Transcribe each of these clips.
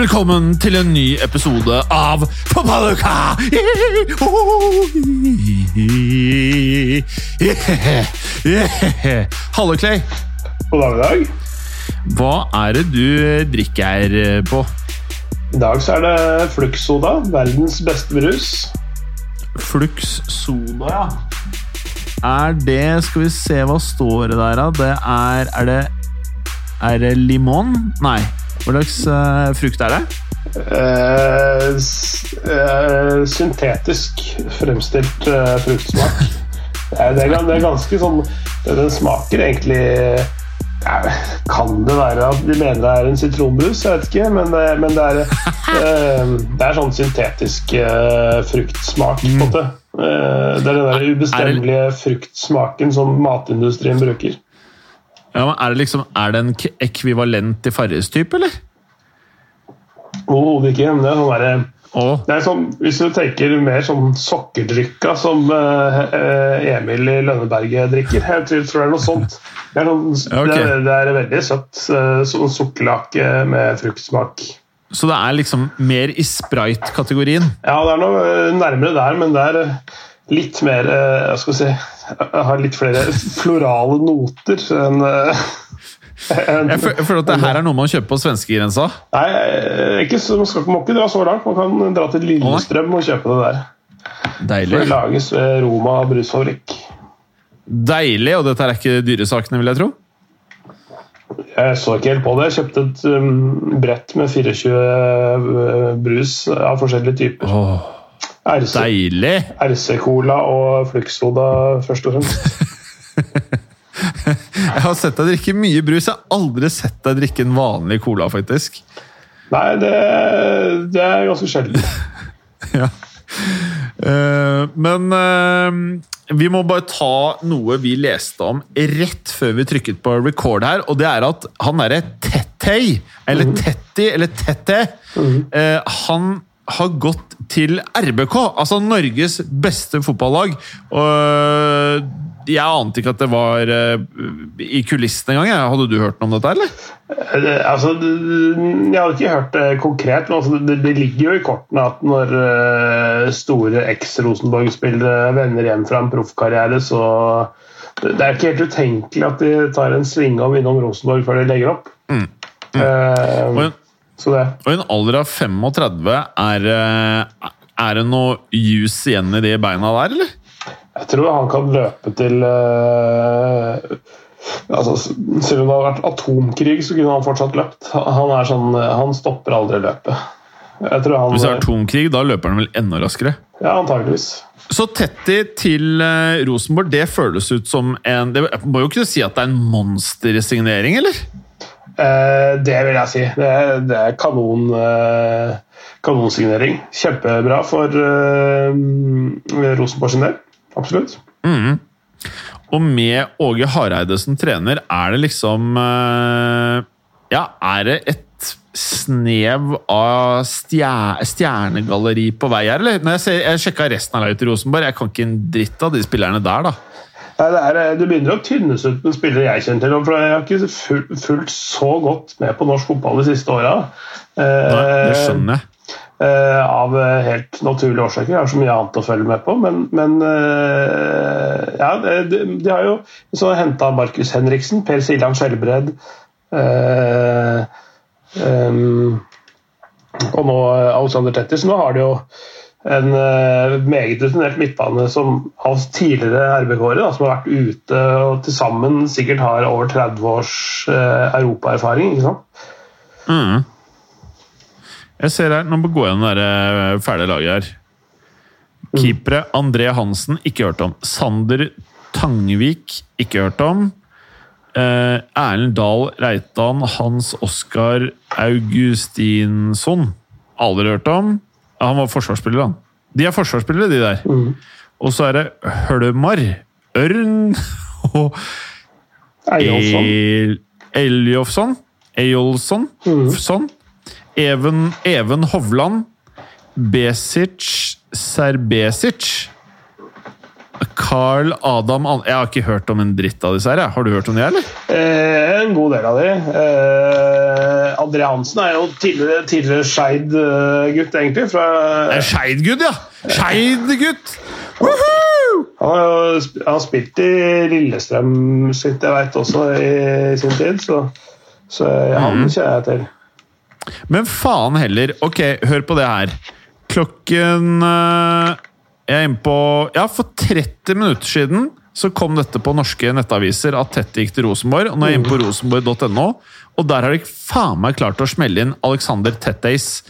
Velkommen til en ny episode av Fotballuka! Halle Clay. God dag, dag. Hva er det du drikker på? I dag så er det Flux-soda, verdens beste brus. Flux Soda, ja. Er det Skal vi se hva står det der, da. Det er Er det Er det limon? Nei. Hva slags uh, frukt er det? Uh, eh, syntetisk fremstilt fruktsmak. Det er, det, er, ganske sånn Den smaker egentlig Kan det være at de mener det er en sitronbrus? Jeg vet ikke, men, men det, er, det er sånn syntetisk fruktsmak, på en måte. Eh, det er den der ubestemmelige fruktsmaken som matindustrien bruker. Ja, men Er det liksom Er det en ekvivalent til Farris-type, eller? Overhodet ikke. men Det er sånn derre Oh. Det er sånn, Hvis du tenker mer sånn sokkerdrikka som eh, eh, Emil i Lønneberget drikker Jeg tror, tror det er noe sånt. Det er, noen, okay. det er, det er veldig søtt. eh, Sånn sukkerlake med fruktsmak. så det er liksom mer i sprite-kategorien? Ja, det er noe eh, nærmere der, men det er litt mer eh, Hva skal si Jeg har litt flere florale noter enn en, Jeg, jeg føler at det her er noe man kjøper på svenskegrensa. Nei, eh, ikke, man skal må ikke dra så langt. Man kan dra til Lillestrøm og kjøpe det der. Deilig. Det lages ved Roma brusfabrikk. Deilig, og dette er ikke dyresakene, vil jeg tro? Jeg så ikke helt på det. Jeg kjøpte et um, brett med 24 uh, brus av forskjellige typer. Åh, RC, deilig! RC-cola og Flux-soda først og fremst. Jeg har sett deg drikke mye brus. Jeg har aldri sett deg drikke en vanlig cola, faktisk. Nei, det, det er ganske sjelden. Ja. Uh, men uh, vi må bare ta noe vi leste om rett før vi trykket på record her, og det er at han derre Tettei, eller Tetti, eller Tette, uh, han har gått til RBK, altså Norges beste fotballag. Og jeg ante ikke at det var eh, i kulissene engang. Hadde du hørt noe om dette, eller? Eh, Altså, jeg hadde ikke hørt det konkret, men altså, det, ligger jo i kortene at når eh, store eks-Rosenborg-spillere vender hjem fra en proffkarriere, så det er ikke helt utenkelig at de tar en svingom innom Rosenborg før de legger opp. Mm. Mm. En, så det. og i en alder av 35, er, eh, er det noe juice igjen i de beina der, eller? Jeg tror han kan løpe til eh, altså, Selv om det hadde vært atomkrig, så kunne han fortsatt løpt. Han, sånn, han stopper aldri løpet. Han, Hvis det er atomkrig, da løper han vel enda raskere. Ja, antageligvis. Så Tetti til eh, Rosenborg, det føles ut som en det, må jo kunne si at det er en monstersignering, eller? Eh, det vil jeg si. Det, det er kanon, eh, kanonsignering. Kjempebra for eh, Rosenborg sin del. Absolutt. Og med Åge Hareide som trener, er det liksom Ja, er det et snev av stjer stjernegalleri på vei her, eller? Når jeg, ser, jeg sjekka resten av laget til Rosenborg, jeg kan ikke en dritt av de spillerne der, da. Er, det begynner å tynnes ut med spillere jeg kjenner til. For jeg har ikke fulgt så godt med på norsk fotball de siste åra. Det skjønner jeg. Eh, av eh, helt naturlige årsaker. Jeg har så mye annet å følge med på. Men, men eh, ja, de, de har jo så henta Markus Henriksen, Per Siljan Skjelbred eh, em, og nå eh, Alexander Tetter. Så nå har de jo en eh, meget rutinert midtbane som av tidligere RBK-ere, som har vært ute og til sammen sikkert har over 30 års eh, europaerfaring. ikke sant? Mm. Jeg ser her, Nå må vi gå gjennom det eh, fæle laget her. Keepere André Hansen, ikke hørt om. Sander Tangvik, ikke hørt om. Eh, Erlend Dahl Reitan, Hans Oskar Augustinsson, aldri hørt om. Han var forsvarsspiller, han. De er forsvarsspillere, de der. Og så er det Hølmar, Ørn og Eljofsson. Eyolfsson. Mm. Even, Even Hovland. Besic Serbesic. Carl Adam An Jeg har ikke hørt om en dritt av disse her. Har du hørt om de, eller? Eh, en god del av de. Eh, André Hansen er jo tidligere, tidligere Skeid-gutt, egentlig. Fra, Skeid-gutt, ja! Skeid-gutt! Han har spilt i Lillestrøm, sitt, jeg vet, også i sin tid. Så, så han kjenner jeg til. Men faen heller. Ok, hør på det her. Klokken eh, Jeg er inne på Ja, for 30 minutter siden så kom dette på norske nettaviser at Tette gikk til Rosenborg. og Nå er jeg inne på rosenborg.no, og der har de faen meg klart å smelle inn Alexander Tetteis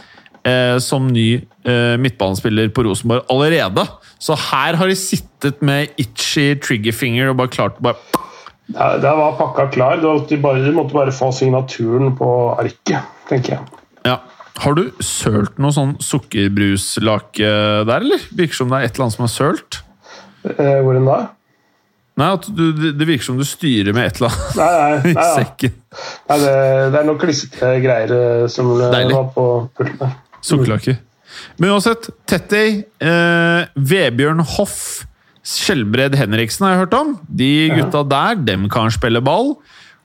eh, som ny eh, midtbanespiller på Rosenborg allerede. Så her har de sittet med itchy triggerfinger og bare klart bare Ja, Der var pakka klar. De, bare, de måtte bare få signaturen på arket, tenker jeg. Ja. Har du sølt noe sånn sukkerbruslake der, eller? Virker som det er et eller annet som er sølt. Eh, hvor enn da? Nei, at du, det virker som du styrer med et eller annet Nei, nei, i nei, ja. sekken. nei det, det er noen klissete greier eh, som eh, Deilig. var på pulten der. Sukkerlake. Men uansett, Tettey, eh, Vebjørn Hoff, Skjelbred Henriksen har jeg hørt om. De gutta der, dem kan spille ball.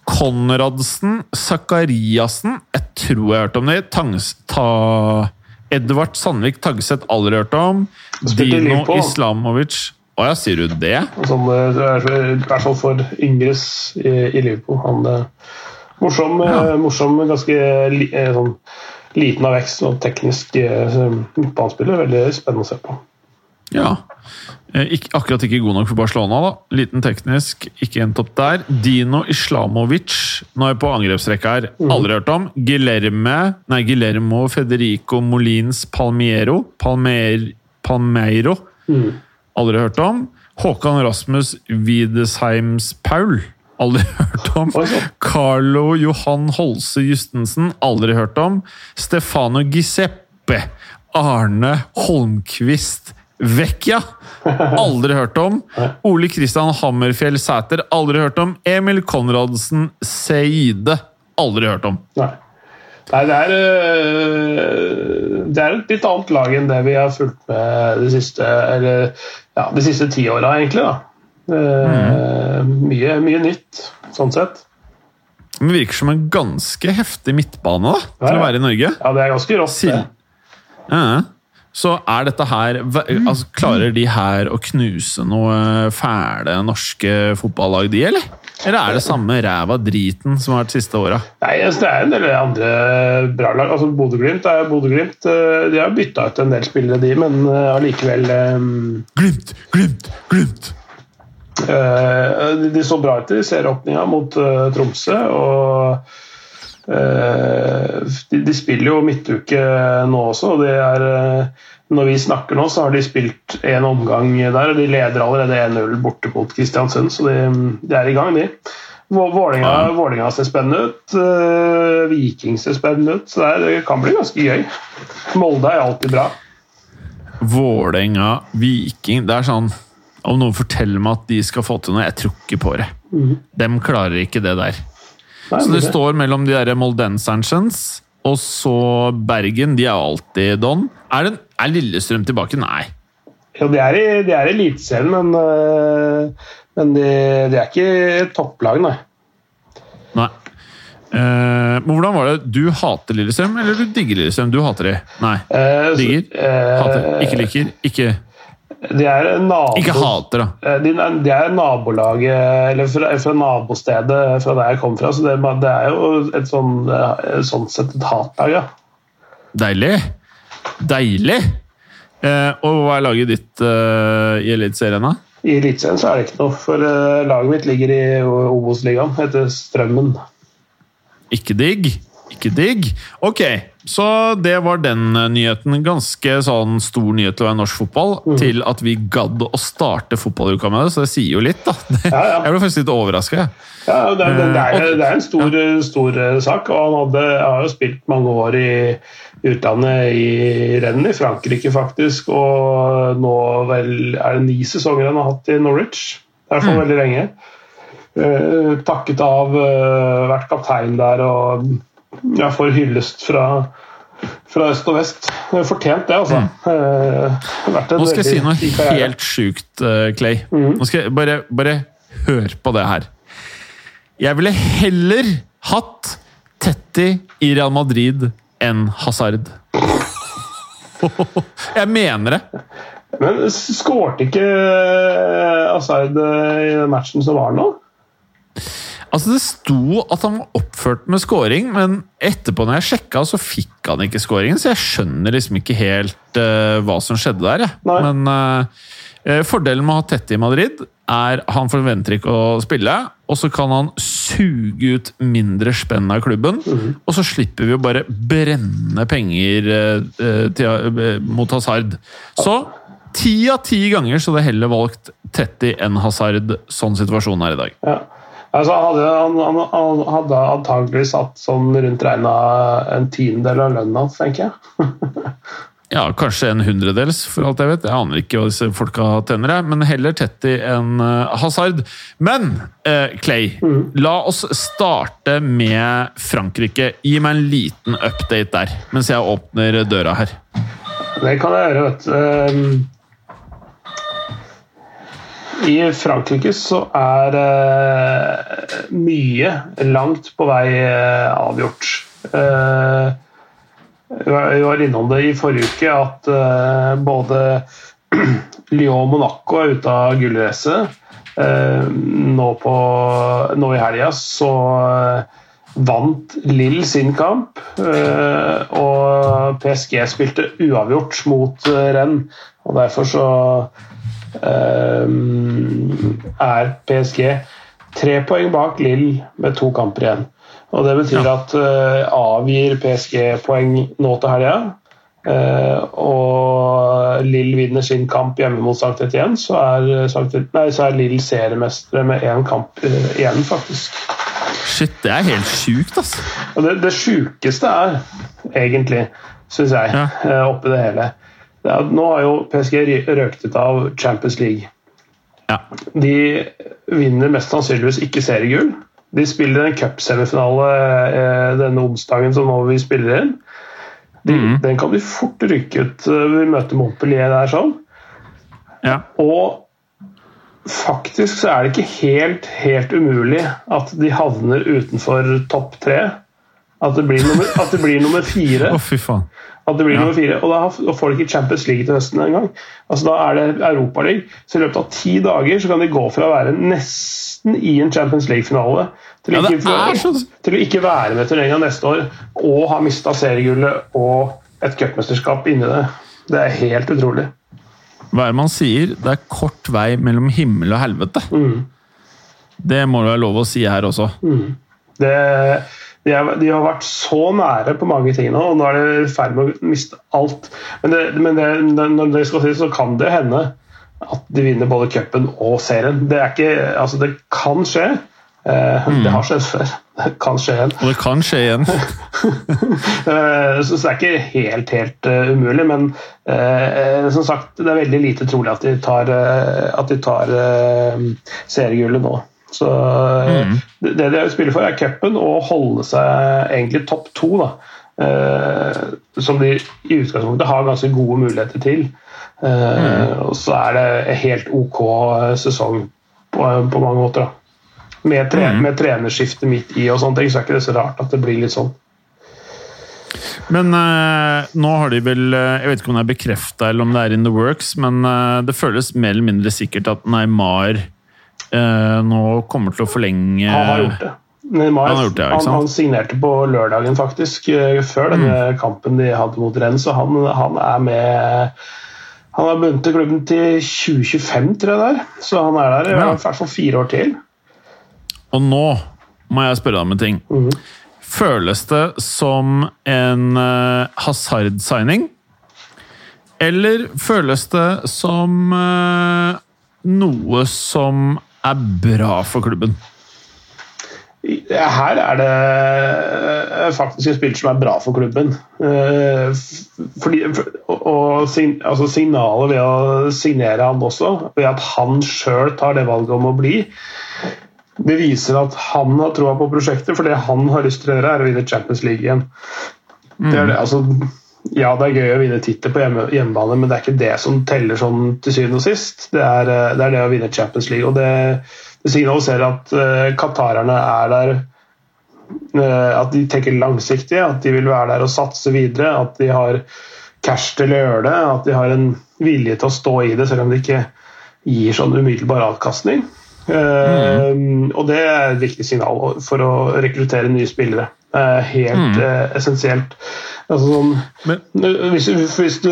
Konradsen, Sakariassen, jeg tror jeg har hørt om det. Tangs, ta, Edvard Sandvik Tagseth, aldri hørt om. Dino Islamovic Å ja, sier du det? Sånn, eh, er I hvert fall for yngres i, i Liverpool. Han eh, morsom, eh, Ja. morsom ganske li, sånn, liten av vekst og teknisk eh, midtbanespiller. Veldig spennende å se på. Ja. Ikke, akkurat ikke god nok for Barcelona, da. Liten teknisk, ikke endt opp der. Dino Islamovic, nå er jeg på angrepsrekka her. Aldri hørt om. Guillerme, nei, Guillermo Federico Molins Palmiero. Palmer, Palmeiro. Aldri hørt om. Håkan Rasmus Widesheims Paul. Aldri hørt om. Sånn. Carlo Johan Holse Justensen. Aldri hørt om. Stefano Giuseppe. Arne Holmquist Vecchia. Aldri hørt om. Ole Kristian Hammerfjell Sæter. Aldri hørt om. Emil Konradsen Seide. Aldri hørt om. Nei. Nei, det er, eh, det er et litt annet lag enn det vi har fulgt med det siste, eller, ja, de siste ti åra, egentlig. Da. Eh, mye, mye nytt, sånn sett. Men det virker som en ganske heftig midtbane da, til Ja, å være i Norge. Ja, det er ganske rått. Sil-. Ja. Så er dette her altså, Klarer de her å knuse noe fæle norske fotballag, de, eller? Eller er det samme ræva driten som har vært siste åra? Nei, altså, Det er en del andre bra lag. Altså, Bodø-Glimt er Bodø-Glimt. eh, De har bytta ut en del spillere, de, men eh, allikevel um... Glimt, glimt, glimt! Uh, de- De så bra ut i serieåpninga mot uh, Tromsø. og de, de spiller jo midtuke nå også. og det er, eh, Når vi snakker nå, så har de spilt én omgang der, og de leder allerede 1-0 borte mot Kristiansund. Så de, de er i gang, de. Vålinga, Ja. Vålinga ser spennende ut. eh, Viking ser spennende ut. Så det, kan bli ganske gøy. Molde er alltid bra. Vålerenga, Viking Det er sånn Om noen forteller meg at de skal få til noe, jeg tror ikke på det. Dem klarer ikke det der. Så det står mellom de der moldensernsens og så Bergen. De er alltid don. Er, det, er Lillestrøm tilbake? Nei. Jo, de er i, de er i Eliteserien, men, øh, men de, de er ikke topplag, nei. Nei. Uh, men hvordan var det? Du hater Lillestrøm, eller du digger Lillestrøm? Du hater de? Nei. Uh, Digger? Uh, Hater. Ikke liker? Ikke, De er nabo, ikke hater, da. eh, De, de er nabolaget, eller fra, fra nabostedet fra der jeg kom fra, så det, det er jo et sånn, eh, sånn sett et hatlag, ja. Deilig! Deilig! Eh, og hva er laget ditt eh, i Eliteserien, da? I Eliteserien så er det ikke noe, for eh, laget mitt ligger i Obos-ligaen, heter Strømmen. Ikke digg. Ikke digg. Ok, så det var den eh, nyheten. Ganske sånn stor nyhet til å være norsk fotball, Mm. til at vi gadd å starte fotballuka med det, så det sier jo litt, da. Ja, ja. Jeg ble faktisk litt overraska, jeg. Ja, det, det, det, Eh, er, det er en stor, stor eh, sak, og han hadde, har jo spilt mange år i utlandet, i renn i Frankrike faktisk, og nå vel er det ni sesonger han har hatt i Norwich. I hvert fall veldig lenge. Uh, takket av, uh, vært kaptein der og ja, får hyllest fra, fra øst og vest. Det Fortjent det, altså. Eh, vært en Nå skal jeg si noe helt sjukt, eh, Clay. Nå skal jeg bare, bare hør på det her. Jeg ville heller hatt Tetti i Real Madrid enn Hazard. Jeg mener det. Men skårte ikke Hazard i matchen som var nå? Altså Det sto at han var oppført med scoring, men etterpå når jeg sjekka, så fikk han ikke scoringen. Så jeg skjønner liksom ikke helt uh, hva som skjedde der. Jeg. Nei. Men uh, fordelen med å ha Tette i Madrid er han forventer ikke å spille, og så kan han suge ut mindre spenn av klubben. Og så slipper vi å bare brenne penger eh, til, eh, mot Hazard. Så ti av ti ganger så hadde jeg heller valgt Tetti enn Hazard, sånn situasjonen er i dag. Ja. Altså, han, hadde, han, han, han hadde antagelig satt sånn rundt regna en tiendedel av lønna hans, tenker jeg. Ja, kanskje en hundredels, for alt jeg vet. Jeg aner ikke hva disse folka tjener, men heller Tetty enn eh, Hazard. Men eh, Clay, la oss starte med Frankrike. Gi meg en liten update der, mens jeg åpner døra her. Det kan jeg gjøre, vet du. I Frankrike så er eh, mye langt på vei eh, avgjort. Eh, vi var- innom det i forrige uke at eh, både Lyon og Monaco er ute av gullracet. Eh, nå, nå i helga så eh, vant Lill sin kamp, og PSG spilte uavgjort mot Rennes. Og derfor så er PSG tre poeng bak Lill med to kamper igjen. Og Det betyr at eh, avgir PSG poeng nå til helga, Uh, og Lill vinner sin kamp hjemme mot Sankt Etienne, så er, Sankt, nei, så er Lill seriemestere med én kamp uh, igjen, faktisk. Shit, det er helt sjukt, altså. Det, det sjukeste er, egentlig, syns jeg, Ja. Uh, oppi det hele er Nå har jo PSG røkt ut av Champions League. Ja. De vinner mest sannsynligvis ikke seriegull. De spiller en cupsemifinale eh, denne onsdagen som nå vi spiller inn. De, Den kan bli fort rykke ut. eh, Vi møter Montpellier der sånn. ja. Og faktisk så er det ikke helt, helt umulig at de havner utenfor topp tre. At det blir nummer, det blir nummer fire. Faen. At det blir Ja. nummer fire, Og da får de ikke Champions League til høsten engang. Altså, da er det Europaliga. Så i løpet av ti dager så kan de gå fra å være nesten i en Champions League-finale til, Ja, er sånn. til å ikke være med turneringa neste år og ha mista seriegullet og et cupmesterskap inni det. Det er helt utrolig. Hva er det man sier? Det er kort vei mellom himmel og helvete. Mm. Det må det være lov å si her også. Det, de, er, de har vært så nære på mange ting nå, og nå er de i ferd med å miste alt. Men, det, men det, når det skal sies, så kan det hende at de vinner både cupen og serien. Det, er ikke, altså det kan skje. Eh, Det har skjedd før. Det kan skje igjen. Og det kan skje igjen. Eh, Så det er ikke helt, helt eh, umulig, men eh, som sagt, det er veldig lite trolig at de tar, at de tar seriegullet nå. Så mm. det, det de spiller for, er cupen og holde seg egentlig topp to. da. Eh, som de i utgangspunktet har ganske gode muligheter til. Eh, Og så er det en helt ok eh, sesong på, på mange måter. da. Med, tre, med trenerskifte midt i og sånne ting, så er ikke det så rart at det blir litt sånn. Men eh, nå har de vel eh, Jeg vet ikke om det er bekrefta eller om det er in the works, men eh, det føles mer eller mindre sikkert at Neymar nå kommer til å forlenge Han har gjort det. Han gjort det, ja, han, han signerte på lørdagen, faktisk, eh, før denne Mm. kampen de hadde mot Rennes. Så han, han er med Han har bundet til klubben til 2025, tror jeg det er. Så han er der i hvert fall fire år til. Og nå må jeg spørre deg om en ting. Mm. Føles det som en uh, Hazard-signing? Eller føles det som uh, noe som er bra for klubben? Her er det eh, faktisk en spiller som er bra for klubben. Eh, Fordi, og, og altså signalet ved å signere han også, ved at han sjøl tar det valget om å bli, det viser at han har troa på prosjektet, for det han har lyst til å gjøre, er å vinne Champions League igjen. Det er det, altså, ja, det er gøy å vinne tittel på hjemme, hjemmebane, men det er ikke det som teller sånn til syvende og sist. Det er, eh, det er, det å vinne Champions League. og Det, det signaliserer at uh, qatarerne er der uh, At de tenker langsiktig, at de vil være der og satse videre. At de har cash til å gjøre det, at de har en vilje til å stå i det, selv om det ikke gir sånn umiddelbar avkastning. Mm. og det er et viktig signal for å rekruttere nye spillere. helt mm. uh, essensielt. Altså sånn, Men, hvis, hvis, du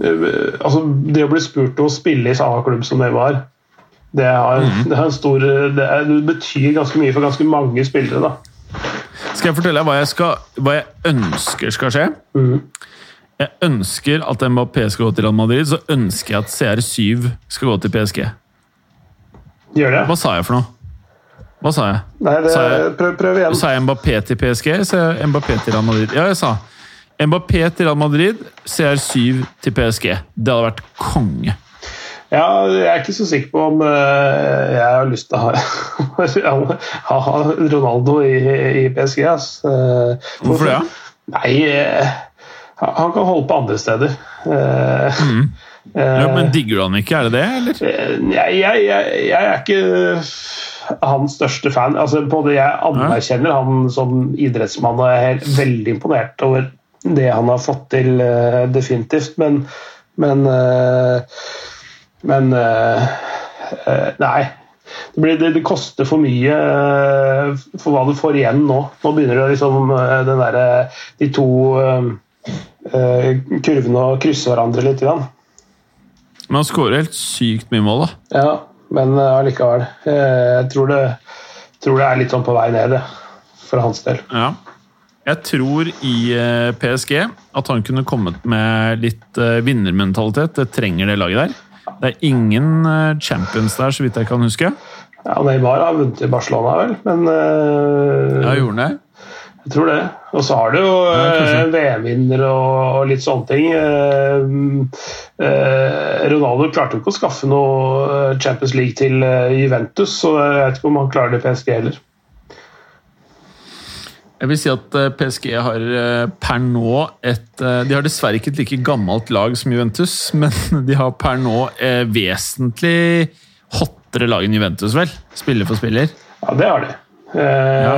altså Det å bli spurt om å spille i samme klubb som det var, det, har, mm. det, er stor, det, er, det, betyr ganske mye for ganske mange spillere. da. Skal jeg fortelle deg hva jeg, skal, hva jeg ønsker skal skje? Mm. Jeg ønsker at Mbappé skal gå til Real Madrid, så ønsker jeg at CR7 skal gå til PSG. Gjør det. Hva sa jeg for noe? Hva sa jeg? Nei, det, sa jeg, prøv, prøv, igjen. Sa jeg Mbappé til PSG? Sa jeg Mbappé til Real Madrid? Ja, jeg sa Mbappé til Real Madrid, CR7 til PSG. Det hadde vært konge. Ja, jeg er ikke så sikker på om uh, jeg har lyst til å ha, ha Ronaldo i, i PSG. Altså. Hvorfor det? Nei, uh, han kan holde på andre steder. Mm. Ja, men Digger du han ikke, er det det? eller? Jeg, jeg, jeg, jeg er ikke hans største fan. Altså, på det Jeg anerkjenner han som idrettsmann og jeg er veldig imponert over det han har fått til, uh, definitivt. Men, men, uh, men uh, Nei. Det, blir, det, det, koster for mye for hva du får igjen nå. Nå begynner det liksom den der, de to kurvene å krysse hverandre litt. Grann. Men han skårer helt sykt mye mål, da. Ja, men eh, allikevel. Jeg tror det, tror det er litt sånn på vei ned, for hans del. Ja. Jeg tror i eh, PSG at han kunne kommet med litt eh, vinnermentalitet. Det trenger det laget der. Det er ingen champions der, så vidt jeg kan huske. Ja, Neymar har vunnet i Barcelona, vel, men Ja, gjorde han det? Jeg tror det. Og så har du jo ja, VM-vinner og, litt sånne ting. Eh, eh, Ronaldo klarte jo ikke å skaffe noe eh, Champions League til eh, Juventus, så jeg vet ikke om han klarer det PSG heller. Jeg vil si at eh, PSG har per nå et De har dessverre ikke et like gammelt lag som Juventus, men de har per nå vesentlig hottere lag enn Juventus, vel? Spiller for spiller. Ja, det har de. Eh, ja.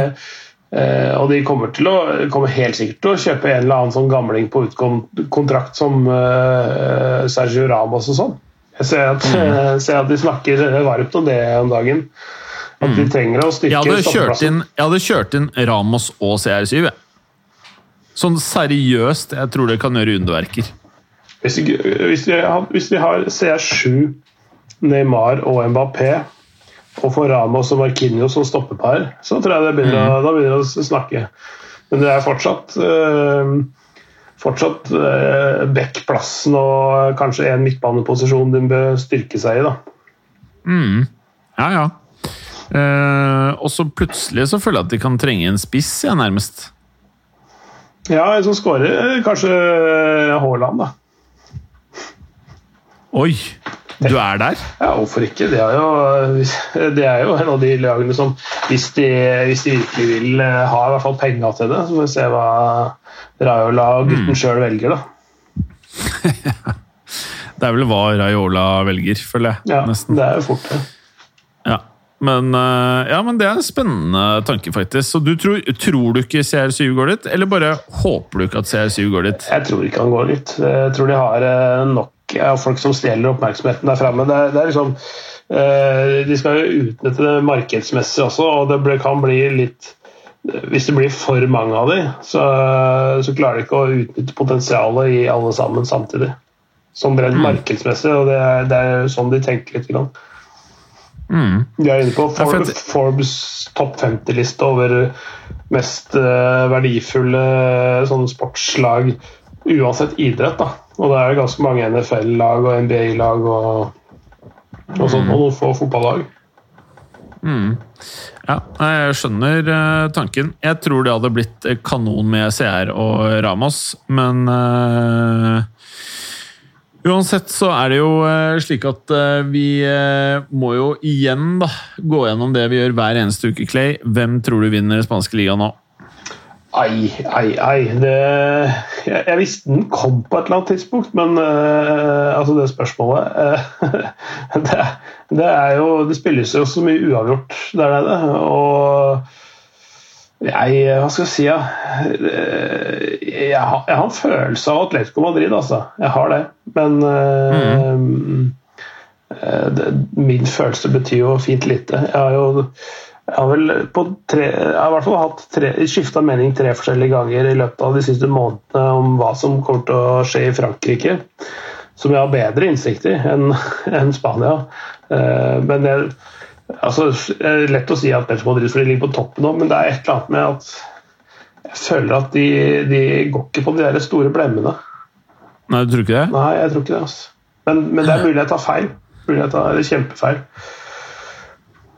Eh, og de kommer, til å, kommer helt sikkert til å kjøpe en eller annen sånn gamling på utkontrakt som eh, Sergio Ramos og sånn. Jeg ser at, mm. ser at, de snakker varmt om det om dagen. At de mm. trenger å styrke jeg hadde, inn, jeg hadde kjørt inn Ramos og CR7. Sånn seriøst. Jeg tror det kan gjøre underverker. Hvis de, hvis de, hvis de har CR7, Neymar og Mbappé og får Ramos og Marquinho som stoppepar, så tror jeg det begynner, mm. da begynner å snakke. Men det er fortsatt uh, fortsatt uh, backplassen og kanskje en midtbaneposisjon den bør styrke seg i. da. Mm. Ja, ja. Uh, og så plutselig så føler jeg at de kan trenge en spiss, ja, nærmest. Ja, en som skårer kanskje Haaland, da. Oi! Du er der? Ja, hvorfor ikke? Det er, jo, det er jo en av de lagene som hvis de, hvis de virkelig vil eh, ha i hvert fall penger til det, så får vi se hva Raiola og gutten mm. sjøl velger, da. det er vel hva Raiola velger, føler jeg. Ja, nesten. det er jo fort det. Ja. Men, eh, ja, men det er en spennende tanke, faktisk. Så du tror, tror du ikke CR7 går dit, eller bare håper du ikke at CR7 går dit? Jeg tror ikke han går dit. Jeg tror de har eh, nok av folk som stjeler oppmerksomheten der framme. Det, det, er liksom eh, De skal jo utnytte det markedsmessig også, og det kan bli litt Hvis det blir for mange av dem, så, så klarer de ikke å utnytte potensialet i alle sammen samtidig. Sånn rent mm. markedsmessig, og det er, det er, sånn de tenker litt. Grann. Mm. De er inne på Forbes topp 50-liste over mest uh, verdifulle sånne sportslag uansett idrett. da. Og det er ganske mange NFL-lag og NBA-lag og, og sånn, og noen få fotballag. Mm. Ja, jeg skjønner uh, tanken. Jeg tror det hadde blitt eh, kanon med CR og Ramos, men uh, Uansett så er det jo eh, slik at eh, vi eh, må jo igjen da gå gjennom det vi gjør hver eneste uke, Clay. Hvem tror du vinner spanske liga nå? Ai, ai, ai. Det, jeg, jeg, visste den kom på et eller annet tidspunkt, men uh, altså det spørsmålet uh, det, det, er jo Det spilles jo så mye uavgjort der nede. Og jeg Hva skal jeg si? Ja? Jeg, har, jeg har en følelse av Atletico Madrid, altså. Jeg har det. Men uh, mm. det, min følelse betyr jo fint lite. Jeg har jo jeg har vel på tre, jeg har i hvert fall hatt tre, skifta mening tre forskjellige ganger i løpet av de siste månedene om hva som kommer til å skje i Frankrike. Som jeg har bedre innsikt i enn en Spania. Eh, men det, altså, det er lett å si at Atletico Madrid ligger på toppen nå, men det er et eller annet med at jeg føler at de, de går ikke på de der store blemmene. Nei, du tror ikke det? Nei, jeg tror ikke det. Altså. Men, men det er mulig jeg tar feil. Mulig jeg tar kjempefeil.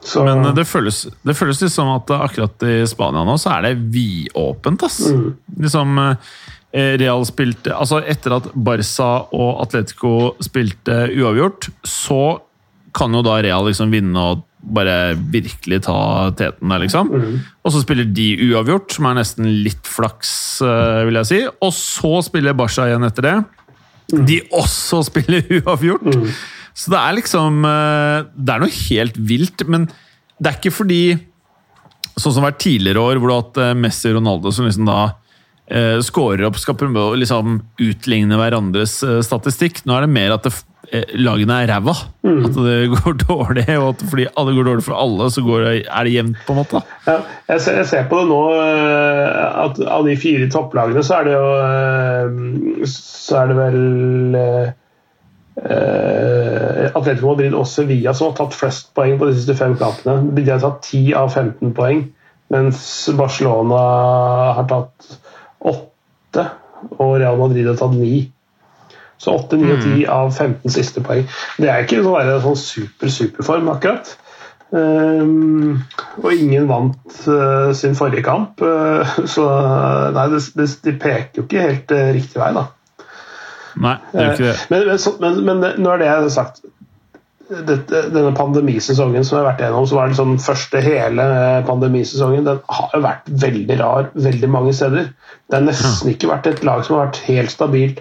Så... Men det føles, det føles liksom at akkurat i Spania nå så er det vidåpent. Mm. Liksom, eh, Real spilte Altså, etter at Barca og Atletico spilte uavgjort, så kan jo da Real liksom vinne og bare virkelig ta teten der, liksom. Mm. Og så spiller de uavgjort, som er nesten litt flaks, eh, vil jeg si. Og så spiller Barca igjen etter det. Mm. De også spiller uavgjort. Mm. Så det er liksom eh, Det er noe helt vilt, men det er ikke fordi Sånn som det har vært tidligere år, hvor du har hatt eh, Messi og Ronaldo som liksom da eh, scorer opp, skal prøve å liksom utligne hverandres eh, statistikk. Nå er det mer at det, lagene er ræva. Mm. At det går dårlig, og at fordi alle går dårlig for alle, så går det, er det jevnt, på en måte. Ja, jeg, ser, jeg, ser, på det nå, at av de fire topplagene, så er det jo Så er det vel Uh, Atletico Madrid og Sevilla som har tatt flest poeng på de siste fem kampene. De har tatt 10 av 15 poeng, mens Barcelona har tatt 8, og Real Madrid har tatt 9. Så 8, 9 og 10 mm. av 15 siste poeng. Det er ikke sånn, sånn super, superform, akkurat. Um, og ingen vant uh, sin forrige kamp, uh, så nei, det, det, de peker jo ikke helt riktig vei, da. Nei, det gjør ikke det. Men, men, men, men nå er det sagt dette, denne pandemisesongen som vi har vært gjennom, som var den sånn første hele pandemisesongen, den har jo vært veldig rar veldig mange steder. Det har nesten ikke vært et lag som har vært helt stabilt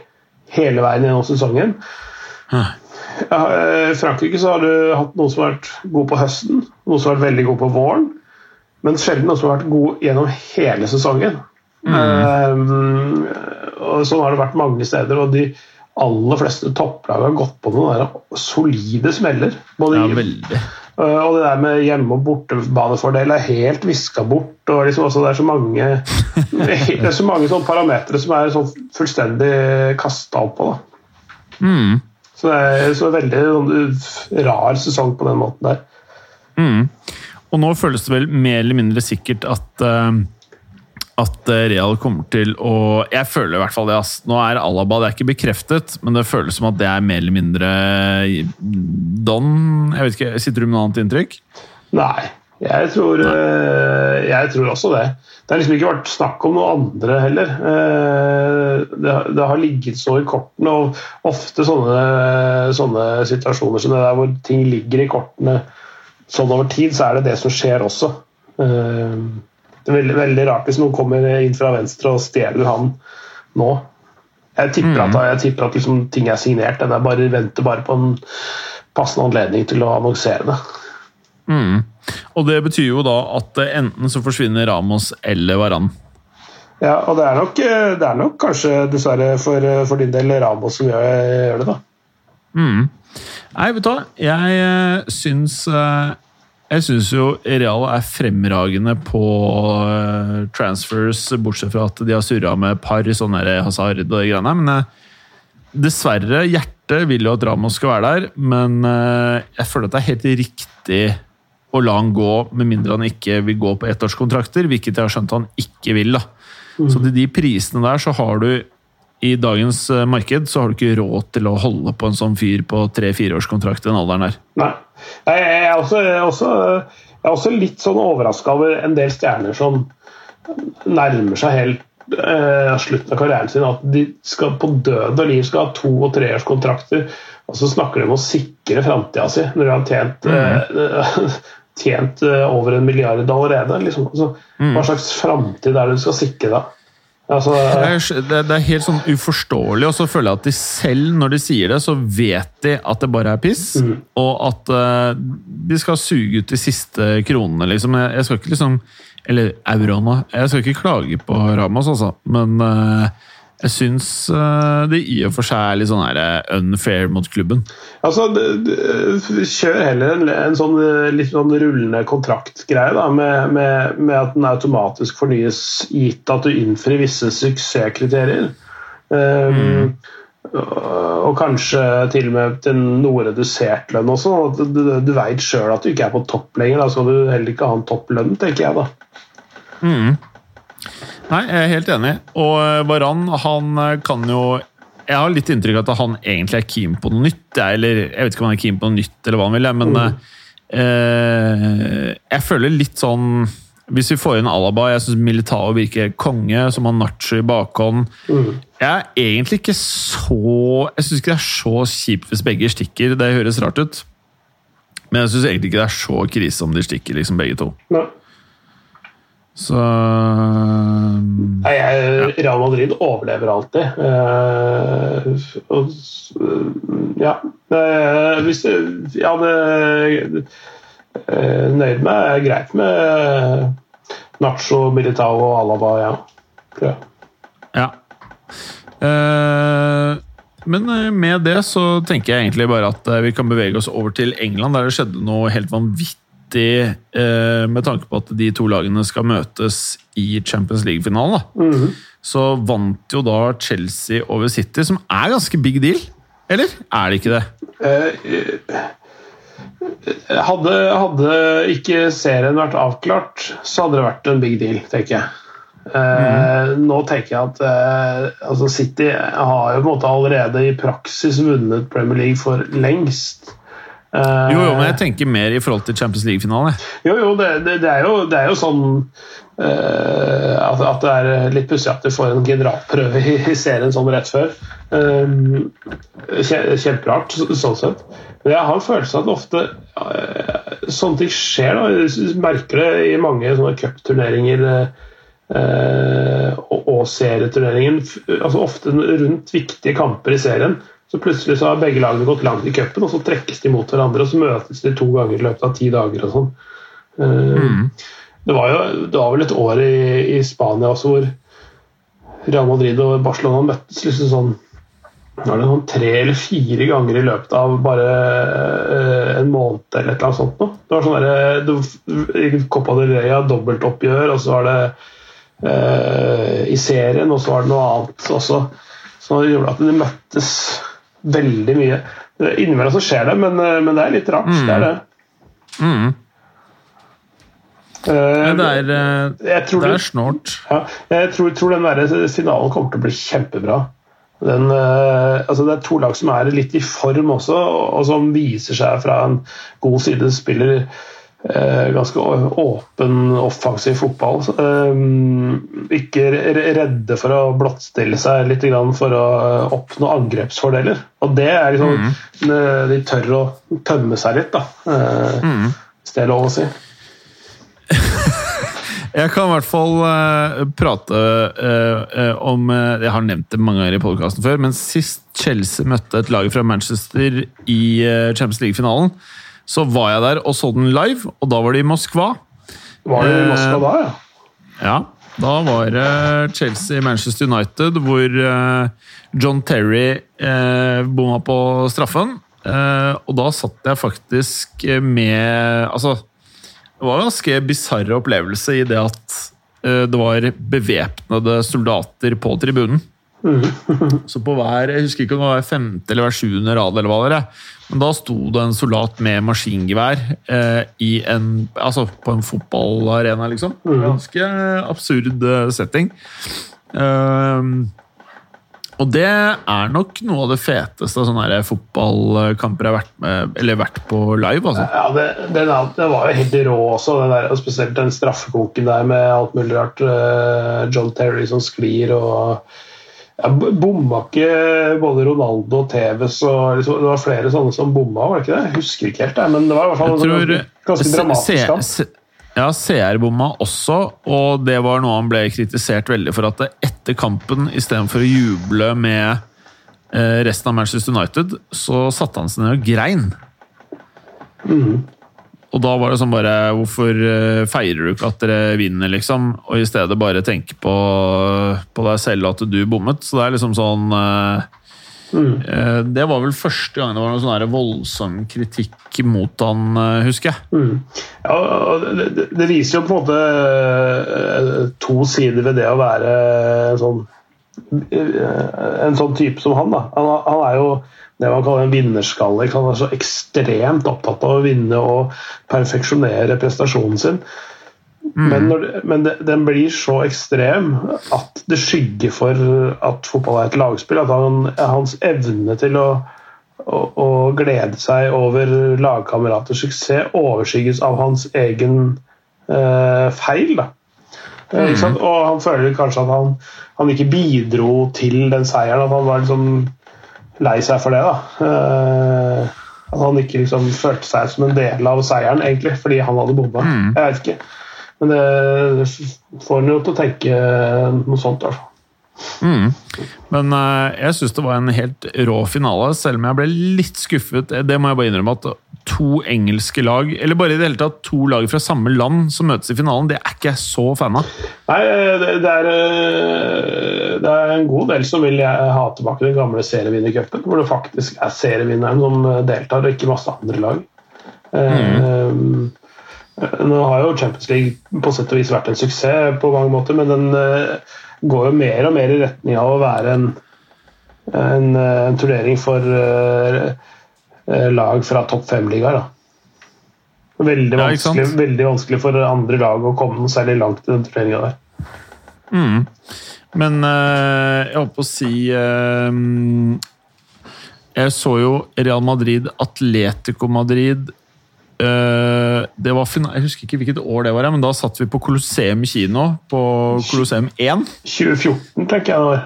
hele veien gjennom sesongen. Ja, eh, I Frankrike så har du hatt noen som har vært gode på høsten, noen som har vært veldig gode på våren, men sjelden noen som har vært gode gjennom hele sesongen. Mm. Um, og Sånn har det vært mange steder. og de aller fleste topplag har gått på noen solide smeller. Både ja, veldig. Uh, og det der med hjemme- og bortebanefordel er helt viska bort. og liksom også Det er så mange det er så mange sånne parametere som er sånn fullstendig kasta opp på. Mm. Så det er så veldig sånn, rar sesong på den måten der. Mm. Og nå føles det vel mer eller mindre sikkert at uh at eh, Real kommer til å Jeg føler i hvert fall det. ass. Nå er Alaba det er ikke bekreftet, men det føles som at det er mer eller mindre don. Jeg vet ikke, Sitter du med noe annet inntrykk? Nei, jeg tror, Nei. Eh, jeg tror også det. Det har liksom ikke vært snakk om noe andre heller. Eh, det, det har ligget så i kortene, og ofte sånne, sånne situasjoner som det der hvor ting ligger i kortene sånn over tid, så er det det som skjer også. Det er veldig, veldig, rart hvis noen kommer inn fra venstre og stjeler han nå. Jeg tipper mm. at, jeg tipper at liksom, ting er signert. Jeg bare, venter bare på en passende anledning til å annonsere det. Mm. Og det betyr jo da at enten så forsvinner Ramos eller Varan. Ja, og det er nok, det er nok kanskje dessverre for, for, din del Ramos som gjør, gjør det, da. Mm. Nei, vet du hva. Jeg syns jeg syns jo Real er fremragende på uh, transfers, bortsett fra at de har surra med par sånne Hazard og de greiene. Men uh, dessverre, hjertet vil jo at Ramos skal være der. Men uh, jeg føler at det er helt riktig å la han gå, med mindre han ikke vil gå på ettårskontrakter, hvilket jeg har skjønt han ikke vil. da. Mm. Så til de prisene der så har du i dagens marked så har du ikke råd til å holde på en sånn fyr på tre-fireårskontrakt i den alderen her. Nei. Jeg er også, jeg er også, jeg er også litt sånn overraska over en del stjerner som nærmer seg helt eh, slutten av karrieren sin at de skal på død og liv skal ha to- og treårskontrakter. Og så snakker de om å sikre framtida si når de har tjent, eh, tjent eh, over en milliard allerede. Liksom. Altså, Hva slags framtid er det du skal sikre da? Altså, Det er, det er helt sånn uforståelig, og så føler jeg at de selv, når de sier det, så vet de at det bare er piss, og at uh, de skal suge ut de siste kronene, liksom. Jeg, jeg skal ikke liksom Eller euroene. Jeg skal ikke klage på Ramas, altså, men eh, jeg syns eh, det i og for seg er litt sånn her eh, unfair mot klubben. Altså, Kjør heller en, en sånn eh, litt sånn rullende kontraktgreie, da, med, med, med at den automatisk fornyes gitt at du innfrir visse suksesskriterier. Um, Og kanskje til og med til noe redusert lønn også. At du, du veit sjøl at du ikke er på topp lenger. Da skal du heller ikke ha en topplønn, tenker jeg da. Nei, jeg er helt enig. Og eh, Varan, han eh, kan jo Jeg har litt inntrykk av at han egentlig er keen på noe nytt. Eller jeg vet ikke om han er keen på noe nytt, eller hva han vil, men men eh, jeg føler litt sånn Hvis vi får inn Alaba Jeg syns Militao virker konge, som har Nacho i bakhånd. Jeg er egentlig ikke så Jeg syns ikke det er så kjipt hvis begge stikker. Det høres rart ut. Men jeg syns egentlig ikke det er så krise om de stikker, liksom begge to. Nei. Så eh, Nei, Real Madrid overlever alltid. Eh, s- ja. Eh, hvis jeg hadde eh, nøyd meg greit med Nacho, Militao og Alaba, ja. Tror jeg. Ja. Eh, men eh, med det så tenker jeg egentlig bare at eh, vi kan bevege oss over til England, der det skjedde noe helt vanvittig eh, med tanke på at de to lagene skal møtes i Champions League-finalen. da. Så vant jo da Chelsea over City, som er ganske big deal. Eller er det ikke det? Eh, Hadde, hadde ikke serien vært avklart, så hadde det vært en big deal, tenker jeg. Eh, Nå tenker jeg at eh, altså City har jo på en måte allerede i praksis vunnet Premier League for lengst. Eh, Jo, jo, men jeg tenker mer i forhold til Champions League-finalen. jo, jo, det, det, det, er, jo, det er jo sånn uh, at, at det er litt pussig at du får en generalprøve i, i serien sånn rett før. Um, kje- Kjemperart, så- sånn sett. Men jeg har en følelse av at ofte uh, sånne ting skjer. Da. Jeg merker det i mange sånne cupturneringer Uh, og, og serieturneringen. Altså ofte rundt viktige kamper i serien. Så plutselig så har begge lagene gått langt i cupen, og så trekkes de mot hverandre, og så møtes de to ganger i løpet av ti dager og sånn. Mm. Det var jo det var vel et år i, i Spania også hvor Real Madrid og Barcelona møttes liksom sånn var det sånn tre eller fire ganger i løpet av bare eh, en måned eller et eller annet sånt noe. Det var sånn derre Copa del Rey dobbeltoppgjør, og så var det eh, i serien, og så var det noe annet også. Så det gjorde at de møttes veldig mye. Innimellom så skjer det, men, eh, men det er litt rart. Det er det. Mm. Uh, det er, eh, det er snålt. Ja, jeg tror, tror den der finalen kommer til å bli kjempebra. Den, uh, altså det er to lag som er litt i form også, og, og som viser seg fra en god side. Spiller ganske åpen, offensiv fotball. Eh, ikke redde for å blottstille seg litt for å oppnå angrepsfordeler. Og det er liksom mm. De tør å tømme seg litt, da. Eh, Hvis det er lov å si. Jeg kan i hvert fall uh, prate uh, eh, om eh, Jeg har nevnt det mange ganger i podkasten før, men sist Chelsea møtte et lag fra Manchester i eh, Champions League-finalen, så var jeg der og så den live, og da var det i Moskva. Var det i Eh, Moskva da, ja? Ja, da var det Chelsea-Manchester United, hvor eh, John Terry eh, bomma på straffen. Og da satt jeg faktisk med Altså, det var en ganske bisarr opplevelse i det at det var bevæpnede soldater på tribunen. Så på hver jeg husker ikke om det var femte eller hver sjuende rad, eller hva det er, men da sto det en soldat med maskingevær eh, i en, altså på en fotballarena, liksom. Ganske absurd eh, setting. Ehm, Og det er nok noe av det feteste sånne her fotballkamper jeg har vært, med, eller vært på live. altså. Ja, det, det, det, var jo helt rå også, der, og spesielt den straffekonken der med alt mulig rart. eh, John Terry som sklir og ja, Bomma ikke både Ronaldo og Tevez og liksom, Det var flere sånne som bomma, var det ikke det? Jeg husker ikke helt, det, men det var i hvert fall Jeg tror ganske, ganske dramatisk. kamp. Ja, CR-bomma også, og det var noe han ble kritisert veldig for. At etter kampen, istedenfor å juble med eh, resten av Manchester United, så satte han seg ned og grein. Og da var det sånn bare Hvorfor eh, feirer du ikke at dere vinner, liksom? Og i stedet bare tenke på, på deg selv at du bommet. Så det er liksom sånn eh, eh, Det var vel første gang det var noen sånn voldsom kritikk mot han, husker jeg. Ja, og det, det, viser jo på en måte to sider ved det å være en sånn, en sånn type som han. Da. Han, han er jo det man kaller en vinnerskalle. Han er så ekstremt opptatt av å vinne og perfeksjonere prestasjonen sin. Men, når, det- men det, den blir så ekstrem at det skygger for at fotball er et lagspill. At han, hans evne til å, å, å glede seg over lagkameraters suksess overskygges av hans egen eh, feil. Da. Mm. ikke sant? Og han føler kanskje at han, han ikke bidro til den seieren. At han var liksom lei seg for det. da. Eh, at han ikke liksom følte seg som en del av seieren, egentlig, fordi han hadde bomma. Jeg vet ikke. Men det får han jo til å tenke noe sånt. i hvert fall. Men uh, jeg syns det var en helt rå finale, selv om jeg ble litt skuffet. Det må jeg bare innrømme at to engelske lag, eller bare i det hele tatt to lag fra samme land som møtes i finalen, det er ikke jeg så fan av. Nei, det, det, er, eh, det er en god del som vil ha tilbake den gamle serievinnercupen, hvor det faktisk er serievinneren som deltar, og ikke masse andre lag. Eh, Nå har jo Champions League på sett og vis vært en suksess, på mange måter, men den eh, går jo mer og mer i retning av å være en, en, eh, en turnering for eh, lag fra topp fem-ligaer. Veldig Ja, vanskelig, veldig vanskelig for andre lag å komme noe særlig langt i den turneringa der. Men uh, jeg holdt på å si uh, Jeg så jo Real Madrid, Atletico Madrid det var final, Jeg husker ikke hvilket år det var, men da satt vi på Colosseum kino. På Colosseum 1. 2014, tenker jeg.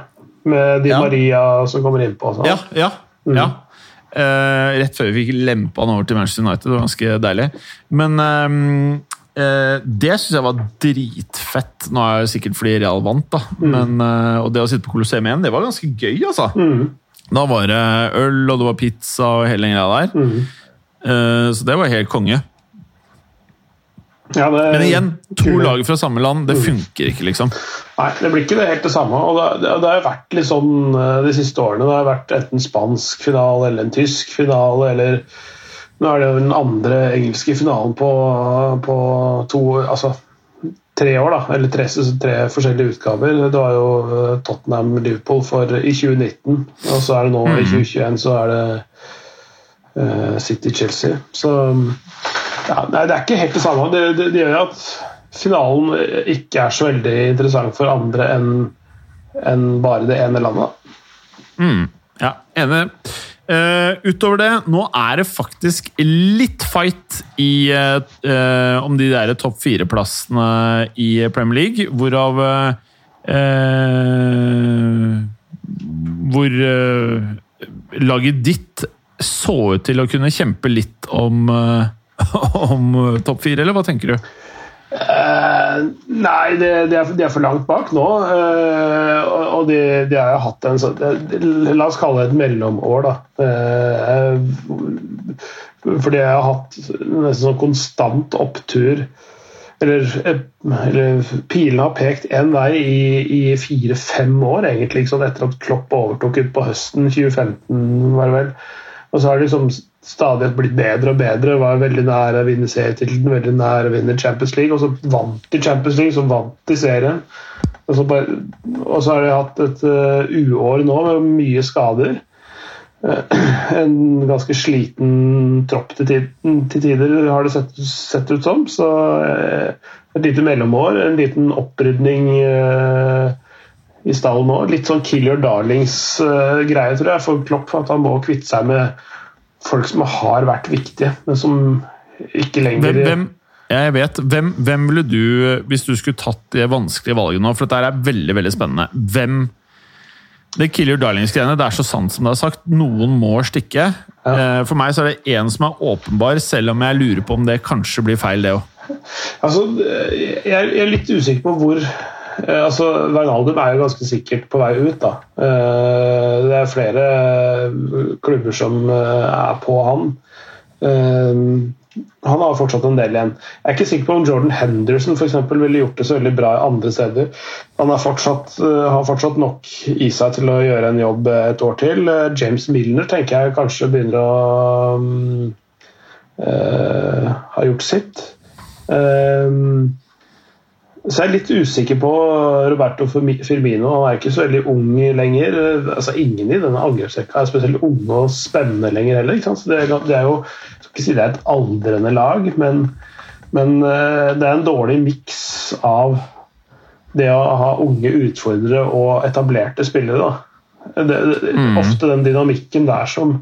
Med Di Ja. Maria som kommer innpå. og sånn. Ja, mm. ja. Eh, rett før vi lempa han over til Manchester United. Det var ganske deilig. Men eh, eh, det syns jeg var dritfett. Nå er det sikkert fordi Real vant, da. Men, eh, og det å sitte på Colosseum 1, det var ganske gøy, altså. Da var det øl, og det var pizza og hele den greia der. Eh, så det var helt konge. Ja, det, Men igjen, to lag fra samme land, det funker ikke, liksom. Nei, det blir ikke det helt det samme. og Det, det, det har vært litt sånn eh, de siste årene. Det har vært enten spansk finale eller en tysk finale, eller Nå er det jo den andre engelske finalen på, på to Altså tre år, da. Eller tre, tre forskjellige utgaver. Det var jo eh, Tottenham-Liverpool i 2019, og så er det nå i 2021 så er det City-Chelsea. Så ja, nei, det er ikke helt det samme. Det, det, det gjør at finalen ikke er så veldig interessant for andre enn en bare det ene landet. Ja, enig. Uh, utover det, nå er det faktisk litt fight i, uh, eh, om de der topp fire-plassene i Premier League, hvorav eh, Hvor eh, laget ditt så ut til å kunne kjempe litt om, eh, om topp fire, eller hva tenker du? Uh, nei, det, de, er, de, er for langt bak nå. Uh, og og de, de har jo hatt en sånn La oss kalle det et mellomår, da. Uh, fordi jeg har hatt nesten sånn konstant opptur. Eller, eh, eller pilene har pekt én vei i, i fire-fem år, egentlig. Sånn? Etter at Klopp overtok ut på høsten 2015, var det vel. Og så har det liksom stadig blitt bedre og bedre. Var veldig nær å vinne serietittelen, veldig nær å vinne Champions League. Og så vant de Champions League, så vant de serien. Og så, bare, og så har de hatt et uh, uår nå med mye skader. Eh, en ganske sliten tropp til, tid, til tider, har det sett, sett ut som. Så uh, et lite mellomår, en liten opprydning uh, i stallen nå. Litt sånn kill your darlings-greie, tror jeg, for Klopp. At han må kvitte seg med folk som har vært viktige, men som ikke lenger Hvem, hvem, jeg vet. Hvem, hvem ville du, hvis du skulle tatt det vanskelige valget nå, for dette er veldig veldig spennende Hvem Det Kill Your Darlings-greiene, det er så sant som det er sagt. Noen må stikke. Ja. Eh, For meg så er det én som er åpenbar, selv om jeg lurer på om det kanskje blir feil, det òg. Altså, jeg, jeg er litt usikker på hvor eh, altså, Wijnaldum er jo ganske sikkert på vei ut. da. Eh, Det er flere klubber som eh, er på han. Eh, Han har fortsatt en del igjen. Jeg er ikke sikker på om Jordan Henderson for eksempel, ville gjort det så veldig bra andre steder. Han fortsatt, eh, har fortsatt nok i seg til å gjøre en jobb et år til. Eh, James Milner tenker jeg kanskje begynner å eh, ha gjort sitt. Um, så jeg er litt usikker på Roberto Firmino. Han er ikke så veldig ung lenger. Altså Ingen i denne angrepsrekka er spesielt unge og spennende lenger heller. Ikke sant? Så det, det er jo, jeg skal ikke si det er et aldrende lag, men, men eh, det er en dårlig miks av det å ha unge utfordrere og etablerte spillere. Da. Det, mm. Ofte den dynamikken der som,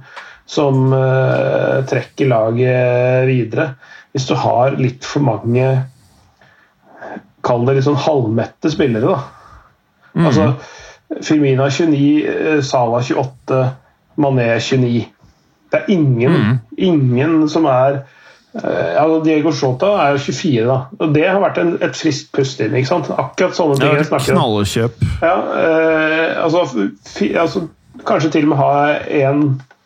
som uh, trekker laget videre. Hvis du har litt for mange Kall det litt sånn halvmette spillere, da. Altså, Firmina 29, Sala Salah 28, Mané 29. Det er ingen, ingen som er eh, ja, Diego Shota er jo 24, da. Og det har vært en, et friskt pust inn. ikke sant? Akkurat sånne ting jeg snakker om. Knallkjøp. Ja, eh, altså, fi, altså Kanskje til og med ha en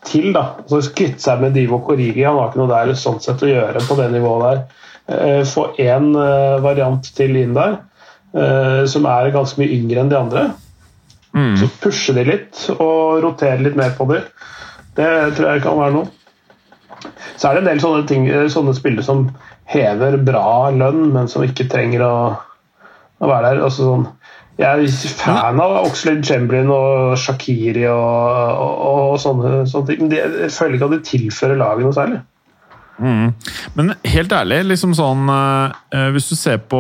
til, da. Altså Kvitte seg med Divo Korigi. Han har ikke noe der sånn sett å gjøre på det nivået der. Eh, få én eh, variant til inn der, eh, som er ganske mye yngre enn de andre. Mm. Så pushe de litt og rotere litt mer på dem. Det tror jeg kan være noe. Så er det en del sånne, ting, sånne spillere som hever bra lønn, men som ikke trenger å, å være der. Altså sånn, jeg er fan av Oxlade Chamberlain og Shakiri og, og, og sånne, sånne ting. Men de, jeg føler ikke at de tilfører laget noe særlig. Mm. Men helt ærlig, liksom sånn eh, hvis du ser på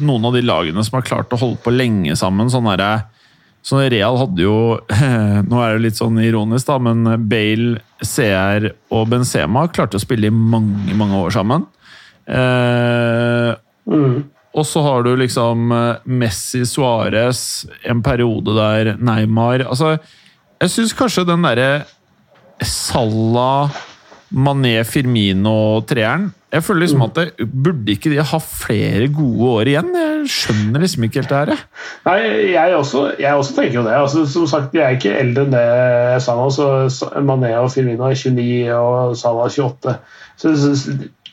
noen av de lagene som har klart å holde på lenge sammen sånn der, sånn Real hadde jo Nå er det litt sånn ironisk, da, men Bale, CR og Benzema klarte å spille i mange, mange år sammen. Eh, Mm. Og så har du liksom eh, Messi, Suárez, en periode der Neymar Altså, jeg syns kanskje den derre Salah, Mané, Firmino-treeren Jeg føler liksom at det, Burde ikke de ha flere gode år igjen? Jeg skjønner liksom ikke helt det her. Nei, jeg også, jeg også tenker jo det. Altså, som sagt, Jeg er ikke eldre enn det jeg så Mané og Firmino er 29 og Salah 28. Så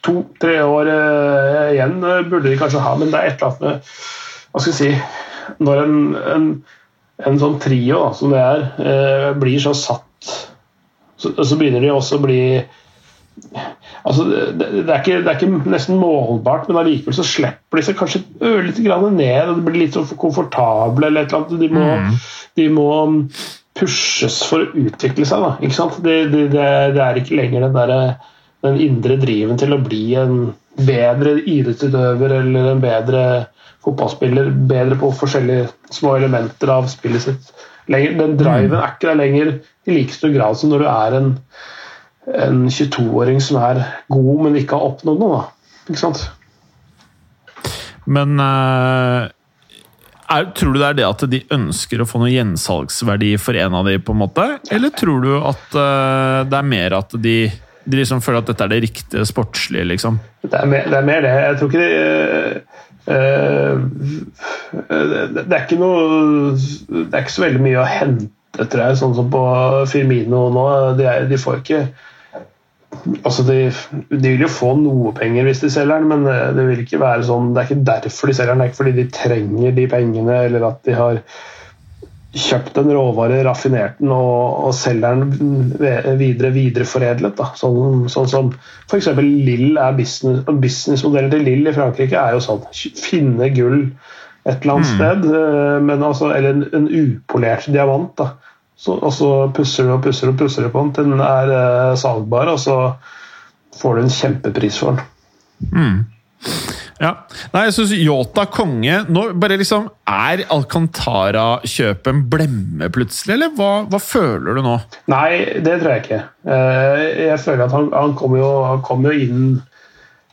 To-tre år eh, igjen eh, burde de kanskje ha, men det er et eller annet med Hva skal jeg si Når en, en, en sånn trio da, som det er, eh, blir så satt, så, så begynner de også å bli Altså, det, det, er ikke, det er ikke nesten målbart, men allikevel så slipper de seg kanskje ørlite grann ned. og Det blir litt så komfortable eller et eller annet. De må, de må pushes for å utvikle seg. Da, ikke sant? Det, det, det, det er ikke lenger den, der, den indre driven til å bli en bedre idrettsutøver eller en bedre fotballspiller. Bedre på forskjellige små elementer av spillet sitt. Lenger, den driven er ikke der lenger i like stor grad som når du er en en 22-åring som er god, men ikke har oppnådd noe. Da. Ikke sant? Men uh er, tror du det er det at de ønsker å få noe gjensalgsverdi for en av de, på en måte? Eller tror du at uh, det er mer at de, de liksom føler at dette er det riktige sportslige, liksom? Det er mer det. Er mer det. Jeg tror ikke eh, eh, det, er ikke noe Det er ikke så veldig mye å hente, tror jeg, sånn som på Firmino nå. De, er, de får ikke Altså de, de, vil jo få noe penger hvis de selger den, men det vil ikke være sånn, det er ikke derfor de selger den. Det er ikke fordi de trenger de pengene, eller at de har kjøpt en råvare, raffinert den og, og selger den videre videreforedlet. Da. Sånn, sånn som f.eks. Lill er business, businessmodellen til Lill i Frankrike er jo sånn finne gull et eller annet mm. sted, men altså, eller en, en upolert diamant. da så, og så pusser du og pusser og pusser du på den til den er uh, salgbar, og så får du en kjempepris for den. Mm. Ja. Nei, jeg syns Yota konge Nå bare liksom Er Alcantara-kjøpet en blemme plutselig, eller hva, hva, føler du nå? Nei, det tror jeg ikke. Eh, jeg føler at han, han kommer jo, kom jo inn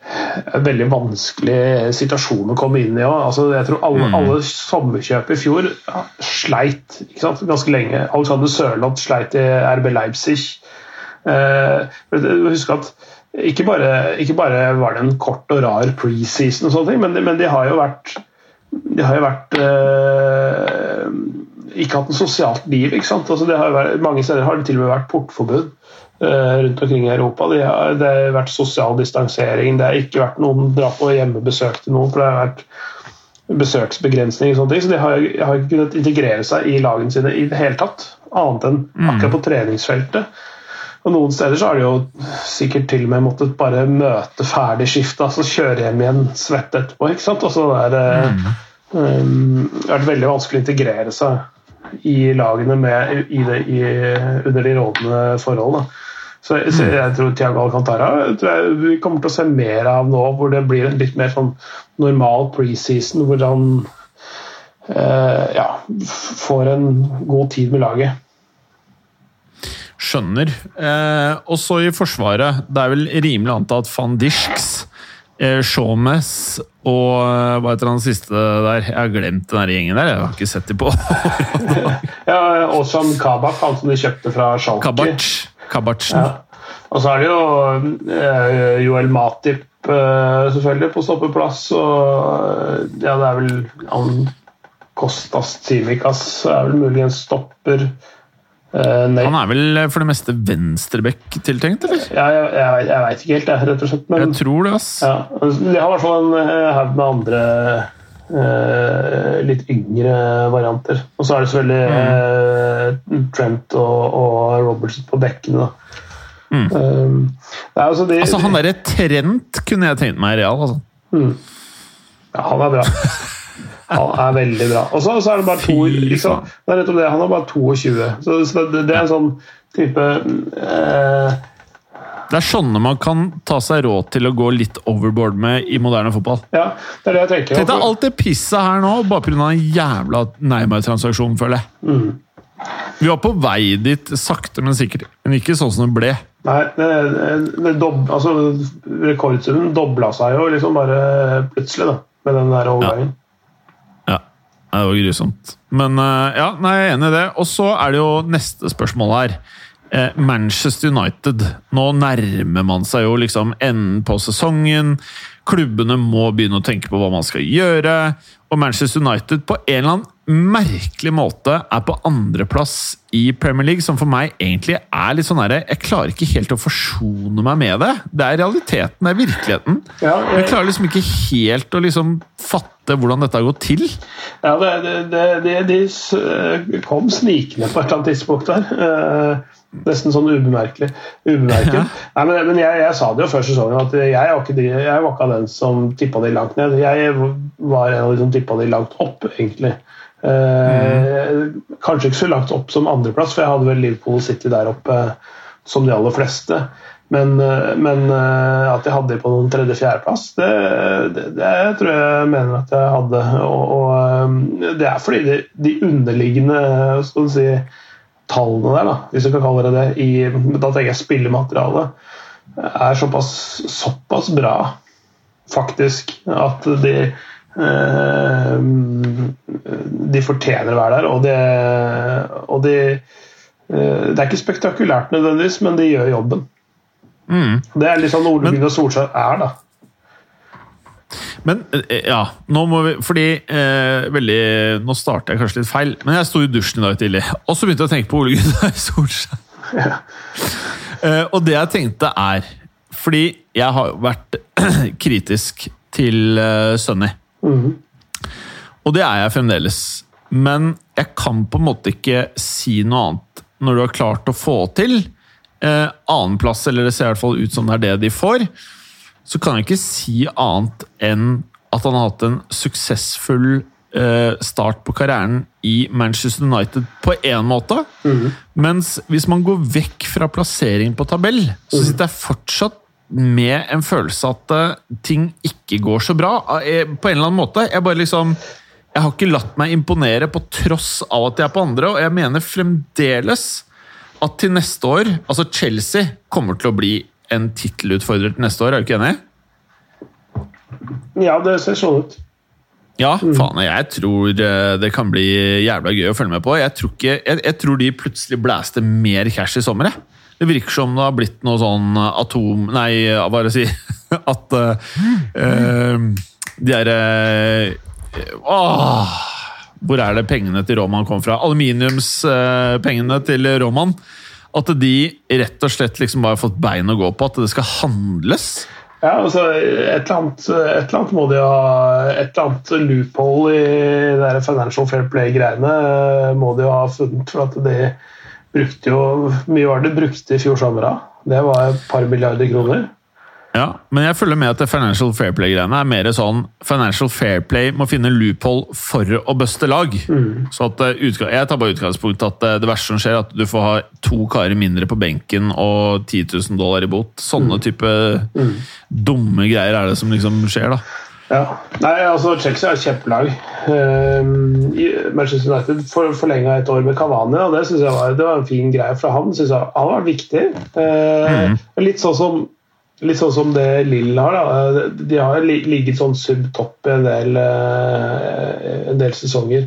en veldig vanskelig situasjon å komme inn i òg. Altså, jeg tror alle, mm. alle sommerkjøp i fjor sleit ganske lenge. Alexander Sørloth sleit i RB Leipzig. Uh, husk at ikke bare, ikke bare, var det en kort og rar preseason, og sånne ting, men, men de har jo vært de har jo vært eh, ikke hatt en sosialt liv. ikke sant? Altså, vært, mange steder har det til og med vært portforbud. Eh, rundt omkring i Europa. De har, det har vært sosial distansering, det har ikke vært noen dra på hjemmebesøk til noen. for det har vært besøksbegrensninger og sånne ting, så de har, har ikke kunnet integrere seg i lagene sine i det hele tatt. Annet enn mm. akkurat på treningsfeltet. Og Noen steder så har de jo sikkert til og med måttet bare møte ferdig skiftet, altså kjøre hjem igjen svett etterpå. ikke sant? Altså det, er, mm. um, det vært veldig vanskelig å integrere seg i lagene med, i det, i, under de rådende forholdene. Så, så mm. jeg tror Tiago Alcantara tror jeg vi kommer til å se mer av nå, hvor det blir en litt mer sånn normal preseason, hvor han uh, ja, får en god tid med laget. Skjønner. Eh, og så i Forsvaret. Det er vel rimelig antatt van Disks, eh, Shawmes og eh, hva heter han siste der? Jeg har glemt den der gjengen der. Jeg har ikke sett dem på Ja, Ozan Kabak, han som de kjøpte fra Schalke. Kabach. Kabachen. Ja. Og så er det jo eh, Joel Matip eh, selvfølgelig på stoppeplass. Og ja, det er vel han Kostas Tsimikas er vel muligens stopper. Uh, han er vel for det meste venstreback tiltenkt, eller? Ja, jeg, jeg, jeg veit ikke helt, jeg, rett og slett. Men, jeg tror det, ass. Ja, de har i hvert fall en haug med andre uh, litt yngre varianter. Og så er det selvfølgelig mm. uh, Trent og, og Robertson på bekkene, da. Mm. Um, altså, de, altså, han derre Trent kunne jeg tenkt meg i Real, altså. Mm. Ja, han er bra. Han er veldig bra. Og så, er det bare to liksom, Det er rett og det, han er bare 22. Så, så det, det, er en sånn type eh, det er sånne man kan ta seg råd til å gå litt overboard med i moderne fotball. Ja, det er det jeg tenker. Tenk deg alt det pisset her nå, bare pga. den jævla Neymar-transaksjonen, føler jeg. Mm. Vi var på vei dit sakte, men sikkert. Men ikke sånn som det ble. Nei, det, det dob, altså, Rekordsummen dobla seg jo liksom bare plutselig, da, med den der overgangen. Ja. Det var grusomt. Men eh, ja, nei, jeg er enig i det. Og så er det jo neste spørsmål her. Eh, Manchester United. Nå nærmer man seg jo liksom enden på sesongen. Klubbene må begynne å tenke på hva man skal gjøre. Og Manchester United på en eller annen merkelig måte er på andreplass i Premier League, som for meg egentlig er litt sånn herre Jeg klarer ikke helt å forsone meg med det. Det er realiteten, det er virkeligheten. Ja, jeg... jeg klarer liksom ikke helt å liksom fatte hvordan dette har gått til. Ja, det, det, det, de kom snikende på et eller annet tidspunkt der. Eh, Nesten sånn ubemerkelig. ubemerket. Ja. Nei, men, men jeg, jeg, sa det jo før sesongen at jeg var ikke, de, jeg var ikke den som tippa de langt ned. Jeg var en av de som tippa de langt opp, egentlig. Eh, mm. Kanskje ikke så langt opp som andreplass, for jeg hadde vel Liverpool City der oppe som de aller fleste. Men, eh, men eh, at jeg hadde de på noen tredje-fjerdeplass, det, det, det, tror jeg mener at jeg hadde. Og, og eh, det er fordi de, de underliggende skal du si, tallene der, da, hvis du kan kalle det det, i, da tenker jeg spillematerialet, er såpass, såpass bra, faktisk, at de eh, de fortjener å være der. Og, det, og de, eh, det er ikke spektakulært nødvendigvis, men de gjør jobben. Mm. Det er litt sånn Ole Gunnar Solskjær er, da. Men eh, ja, nå må vi Fordi eh, veldig, Nå starter jeg kanskje litt feil, men jeg sto i dusjen i dag tidlig, og så begynte jeg å tenke på Ole Gunnar Solskjær. Ja. eh, og det jeg tenkte er Fordi jeg har vært kritisk til eh, Sunny. Mm. Og det er jeg fremdeles. Men jeg kan på en måte ikke si noe annet når du har klart å få til eh, annenplass, eller det ser i hvert fall ut som det er det de får så kan jeg ikke si annet enn at han har hatt en suksessfull eh, start på karrieren i Manchester United på én måte. Mm. Mens hvis man går vekk fra plassering på tabell, så mhm. sitter jeg fortsatt med en følelse at eh, ting ikke går så bra. Eh, På en eller annen måte. Jeg bare liksom Jeg har ikke latt meg imponere på tross av at jeg er på andre, og jeg mener fremdeles at til neste år Altså, Chelsea kommer til å bli en tittelutfordrer til neste år, er du ikke enig? Ja, det ser sånn ut. Ja, faen, jeg tror eh, det kan bli jævla gøy å følge med på. Jeg tror, ikke, jeg, jeg tror de plutselig blæste mer cash i sommer. Jeg. Det virker som det har blitt noe sånn atom... Nei, er å si? At uh, de derre uh! Hvor er det pengene til Roman kom fra? Aluminiumspengene til Roman. At de rett og slett liksom bare har fått bein å gå på. At det skal handles. Ja, altså et eller, annet, et eller annet må de ha Et eller annet loophole i det der Financial Fair Play-greiene må de ha funnet. For at de brukte jo mye var det brukte i fjor sommer. Det var et par milliarder kroner. Ja, men jeg følger med at det Financial Fair Play-greiene er mer sånn Financial Fair Play må finne loophole for å buste lag. Mm. Så at eh, Jeg tar bare utgangspunkt at eh, det verste som skjer, er at du får ha to karer mindre på benken og 10 000 dollar i bot. Sånne type dumme greier er det som liksom skjer, da. Ja. Nei, altså Chelsea er et kjempelag. Uh, Manchester United for, forlenga et år med Cavani, og det synes jeg var, det var en fin greie fra han. Synes jeg, han var viktig. Uh, litt, sånn som, litt sånn som det Lill har. Da. De har ligget sånn sub-topp i en del, uh, en del sesonger.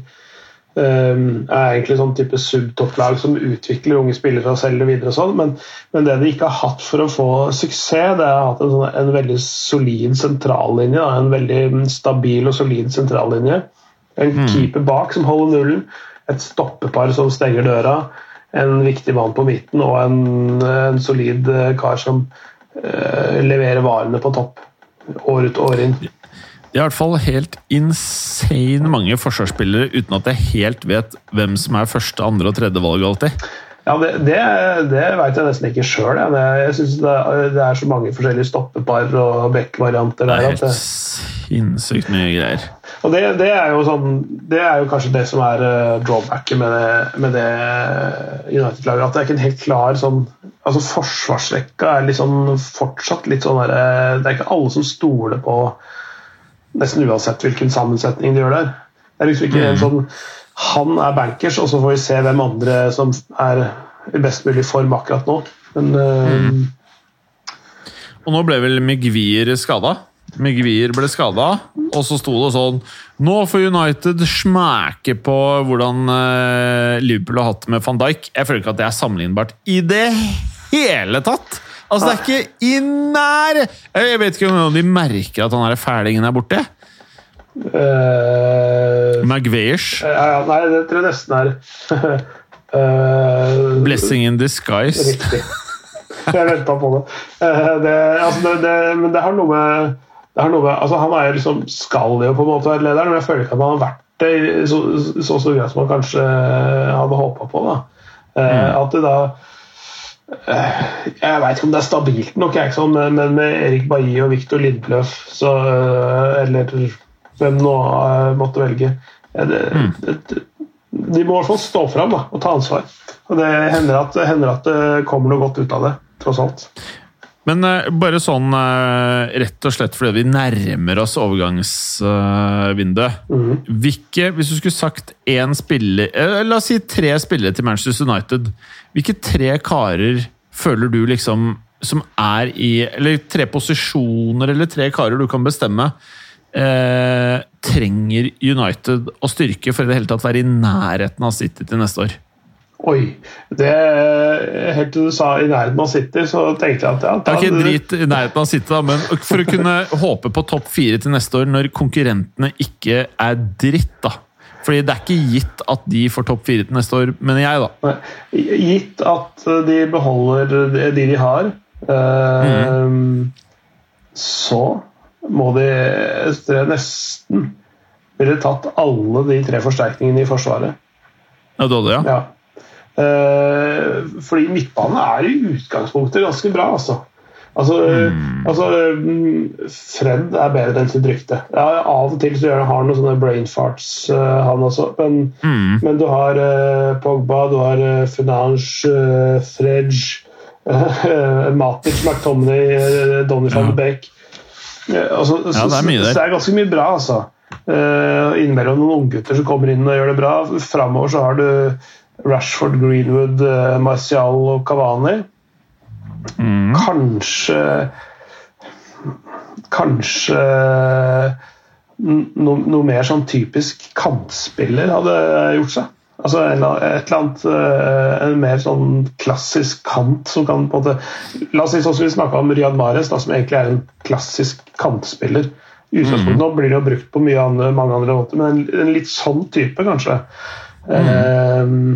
Um, er egentlig sånn type subtopplag som utvikler unge spillere og selger videre og sånn, men, men det de ikke har hatt for å få suksess, det er hatt en, sånn, en veldig solid sentrallinje. En veldig stabil og solid sentrallinje. En keeper bak som holder nullen, et stoppepar som stenger døra, en viktig mann på midten og en, en solid eh, kar som eh, leverer varene på topp år ut og år inn. Det er i hvert fall helt insane mange forsvarsspillere uten at jeg helt vet hvem som er første, andre og tredje valg alltid. Ja, Det, det, det veit jeg nesten ikke sjøl. Jeg, jeg syns det, det er så mange forskjellige stoppepar og backvarianter der. Det er helt sinnssykt mye greier. og det, det, er jo sånn, det er jo kanskje det som er eh, drawbacket med det, med det United-laget. At det er ikke en helt klar sånn altså Forsvarsrekka er liksom fortsatt litt sånn der, eh, Det er ikke alle som stoler på nesten uansett hvilken sammensetning de gjør der. Det er liksom ikke en sånn Han er bankers, og så får vi se hvem andre som er i best mulig form akkurat nå. Men eh, Og nå ble vel Migvir skada. Migvir ble skada, og så sto det sånn Nå får United smake på hvordan eh, Liverpool har hatt det med van Dijk. Jeg føler ikke at det er sammenlignbart i det hele tatt! Altså, det er ikke i nær Jeg vet ikke om de merker at han der fælingen er borte. Uh, Maguires. Uh, ja, Nei, det tror jeg nesten er uh, Blessing in disguise. Riktig. Jeg venta på det. Eh, det, altså det, det. Men det har noe med, det har noe med altså Han er jo liksom, skal jo på en måte være lederen, men jeg føler ikke at han har vært det i så så stor grad som han kanskje hadde håpa på. da. Mm. At det da eh, Jeg veit ikke om det er stabilt nok, sånn, men med Erik Bailly og Viktor Lindløf så, eh, Eller hvem nå eh, måtte velge eh, det, det, De må i hvert fall stå fram da, og ta ansvar. Og Det hender at, hender at det kommer noe godt ut av det, tross alt. Men eh, bare sånn eh, rett og slett fordi vi nærmer oss overgangsvinduet. Hvilke, hvis du skulle sagt én spiller eh, La oss si tre spillere til Manchester United. Hvilke tre karer føler du liksom som er i Eller tre posisjoner eller tre karer du kan bestemme eh, trenger United å styrke for i det hele tatt være i nærheten av City til neste år? Oi. Det, helt til du sa i nærheten av City, så tenkte jeg at ja, Det er ikke drit i nærheten av City, da, men for å kunne håpe på topp fire til neste år når konkurrentene ikke er dritt, da. Fordi det er ikke gitt at de får topp fire til neste år, mener jeg, da. Nei, Gitt at de beholder de de har, eh, så må de nesten ville tatt alle de tre forsterkningene i Forsvaret. Ja, hadde, ja. Ja. Eh, fordi midtbanen er i utgangspunktet ganske bra, altså. Altså, altså mm, Fred er bedre enn sitt rykte. Ja, av og til så gjør han har noen sånne brain farts, uh, han også. Men, men du har uh, Pogba, du har uh, Finange, uh, Fredge Matic, McTominay, Donny van de Beek. Altså, ja, det er mye der. Så det er ganske mye bra, altså. Uh, innimellom noen unggutter som kommer inn og gjør det bra. Framover så har du Rashford, Greenwood, uh, Martial og Kavani. Mm. Kanskje Kanskje no, noe mer sånn typisk kantspiller hadde gjort seg. Altså et eller annet eh, En mer sånn klassisk kant som kan på en måte La oss si sånn som vi snakka om Riyad Mahrez, da, som egentlig er en klassisk kantspiller. I utgangspunktet mm. nå blir det jo brukt på andre, mange andre måter, men en, en, litt sånn type, kanskje. Mm. Um,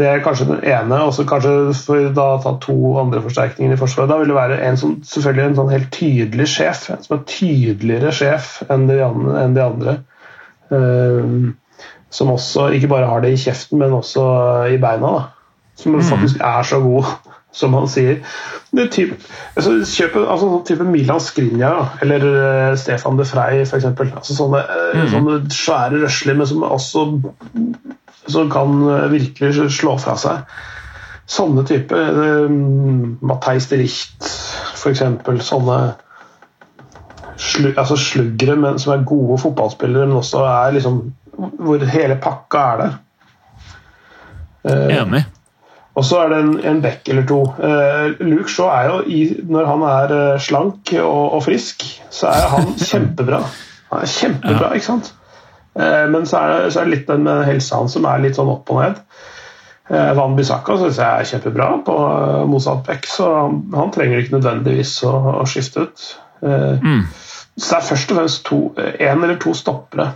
det er kanskje den ene. og så kanskje for da ta to andre forsterkninger i Forsvaret. Da vil det være en som, selvfølgelig en sånn helt tydelig sjef. En som er tydeligere sjef enn de andre. Enn de andre. Um, som også ikke bare har det i kjeften, men også i beina. da. Som mm. faktisk er så god som han sier. Det type, altså, kjøp altså, sånn type Milan Skrinja eller uh, Stefan de Frey f.eks. Altså, sånne, uh, mm. sånne svære røsler, men som også som kan uh, virkelig slå fra seg. Sånne type uh, Matheis de Richt f.eks. Sånne slu, altså sluggere men, som er gode fotballspillere, men også er liksom Hvor hele pakka er der. Enig. Og så er det en, en bekk eller to. Uh, Luke Shaw er jo, i, når han er slank og, og, frisk, så er han kjempebra. Han er kjempebra, ja. ikke sant? Uh, men så er, det, så er, det, litt den med helsa hans som er litt sånn opp og ned. Uh, Van Bissaka syns jeg er kjempebra på uh, motsatt så han, han, trenger ikke nødvendigvis å, å skifte ut. Mm. Så det er først og fremst én eller to stoppere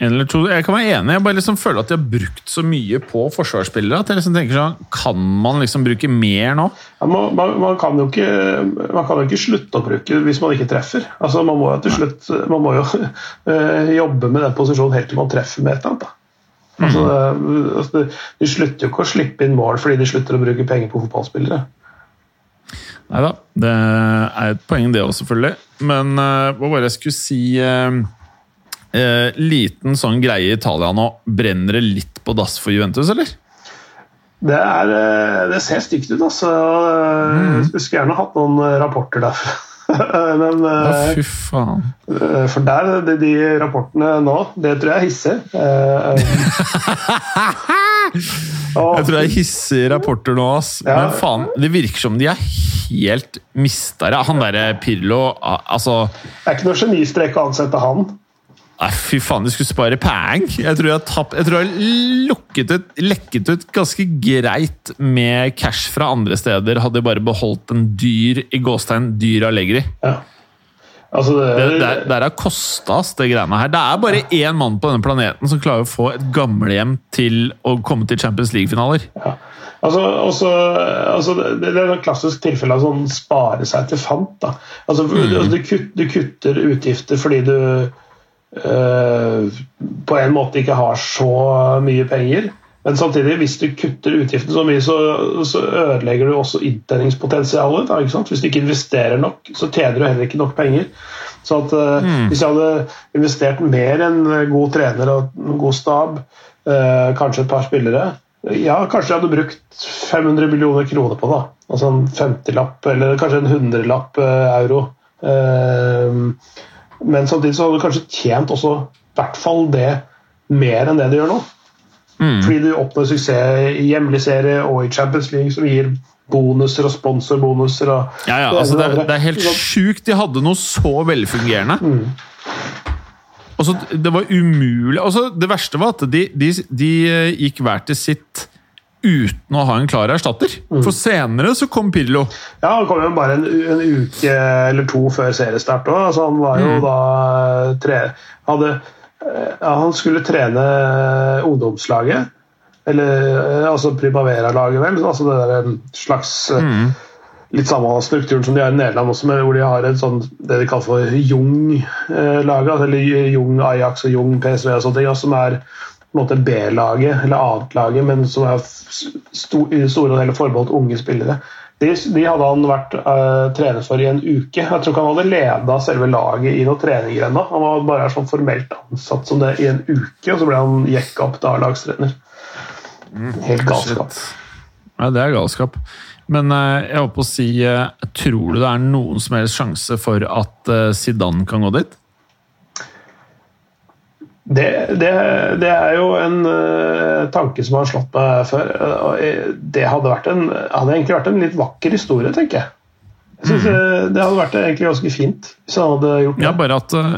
en eller to. Jeg kan være enig. Jeg bare liksom føler at de har brukt så mye på forsvarsspillere. at jeg liksom tenker sånn, Kan man liksom bruke mer nå? Ja, man, man, man, kan jo ikke, man kan jo ikke slutte å bruke hvis man ikke treffer. Altså, Man må jo til slutt man må jo øh, jobbe med den posisjonen helt til man treffer med et eller annet. Altså, mm. altså, de slutter jo ikke å slippe inn mål fordi de slutter å bruke penger på fotballspillere. Nei da, det er et poeng, det òg, selvfølgelig. Men uh, hva var det jeg skulle si uh, Eh, liten sånn greie i Italia nå. Brenner det litt på dass for Juventus, eller? Det, er, eh, det ser stygt ut, altså. Mm. Jeg skulle gjerne hatt noen eh, rapporter derfra. Men ja, fy faen. For der, de, de rapportene nå, det tror jeg er hissig. jeg tror jeg er hissige rapporter nå, ass. Ja. Men faen, det virker som de er helt mista det. Han derre Pirlo, altså Det er ikke noe genistrek å ansette han. Nei, fy faen, de skulle spare penger! Jeg tror jeg tapp, jeg tror jeg lukket ut, lekket ut ganske greit med cash fra andre steder. Hadde jeg bare beholdt en dyr i gåstegn, dyr Allegri. Ja. Altså det, det, det, det har kosta oss, det greiene her. Det er bare ja. én mann på denne planeten som klarer å få et gamlehjem til å komme til Champions League-finaler. Ja. Altså, også, altså, det, er et klassisk tilfelle av sånn spare seg til fant. Da. Altså, mm. du, du, kutter, du kutter utgifter fordi du på en måte ikke har så mye penger. Men samtidig, hvis du kutter utgiftene så mye, så, så ødelegger du også inntjeningspotensialet. Hvis du ikke investerer nok, så tjener du heller ikke nok penger. Så at, mm. Hvis jeg hadde investert mer enn god trener og en god stab, uh, kanskje et par spillere Ja, kanskje jeg hadde brukt 500 millioner kroner på det. Altså en 50-lapp, eller kanskje en 100-lapp uh, euro. Uh, men samtidig så hadde du kanskje tjent også i hvert fall det mer enn det du gjør nå. Mm. Fordi du oppnår suksess i hjemlig serie og i Champions League, som gir bonuser og sponsorbonuser. Og ja, ja, altså det, det, er helt sjukt. De hadde noe så velfungerende. Mm. Altså, det var umulig altså, Det verste var at de, de, de gikk hver til sitt uten å ha en klar erstatter. Mm. For senere så kom Pirlo. Ja, han kom jo bare en, en uke eller to før seriestart òg. Altså, han var jo mm. da tre, hadde, ja, Han skulle trene ungdomslaget. Eller altså Primavera-laget, vel. Altså det der slags mm. Litt samme strukturen som de har i Nederland også, hvor de har et sånn, det de kaller for Jung-laget. Eller Jung Ajax og Jung PSV og sånne ting. Som er B-laget eller annetlaget, men som er sto, i store deler forbeholdt unge spillere. De, de, hadde han vært uh, trener for i en uke. Jeg tror ikke han hadde leda selve laget i noen treninger ennå. Han var bare sånn formelt ansatt som det i en uke, og så ble han jekka opp til A-lagstrener. Mm, Helt galskap. Ja, det er galskap. Men eh, jeg håper å si eh, Tror du det er noen som helst sjanse for at Zidane kan gå dit? Det, det, det er jo en uh, tanke som har slått meg før. Uh, det hadde, vært en, hadde egentlig vært en litt vakker historie, tenker jeg. jeg synes, mm. Det hadde vært egentlig ganske fint hvis han hadde gjort det. Ja, bare at uh,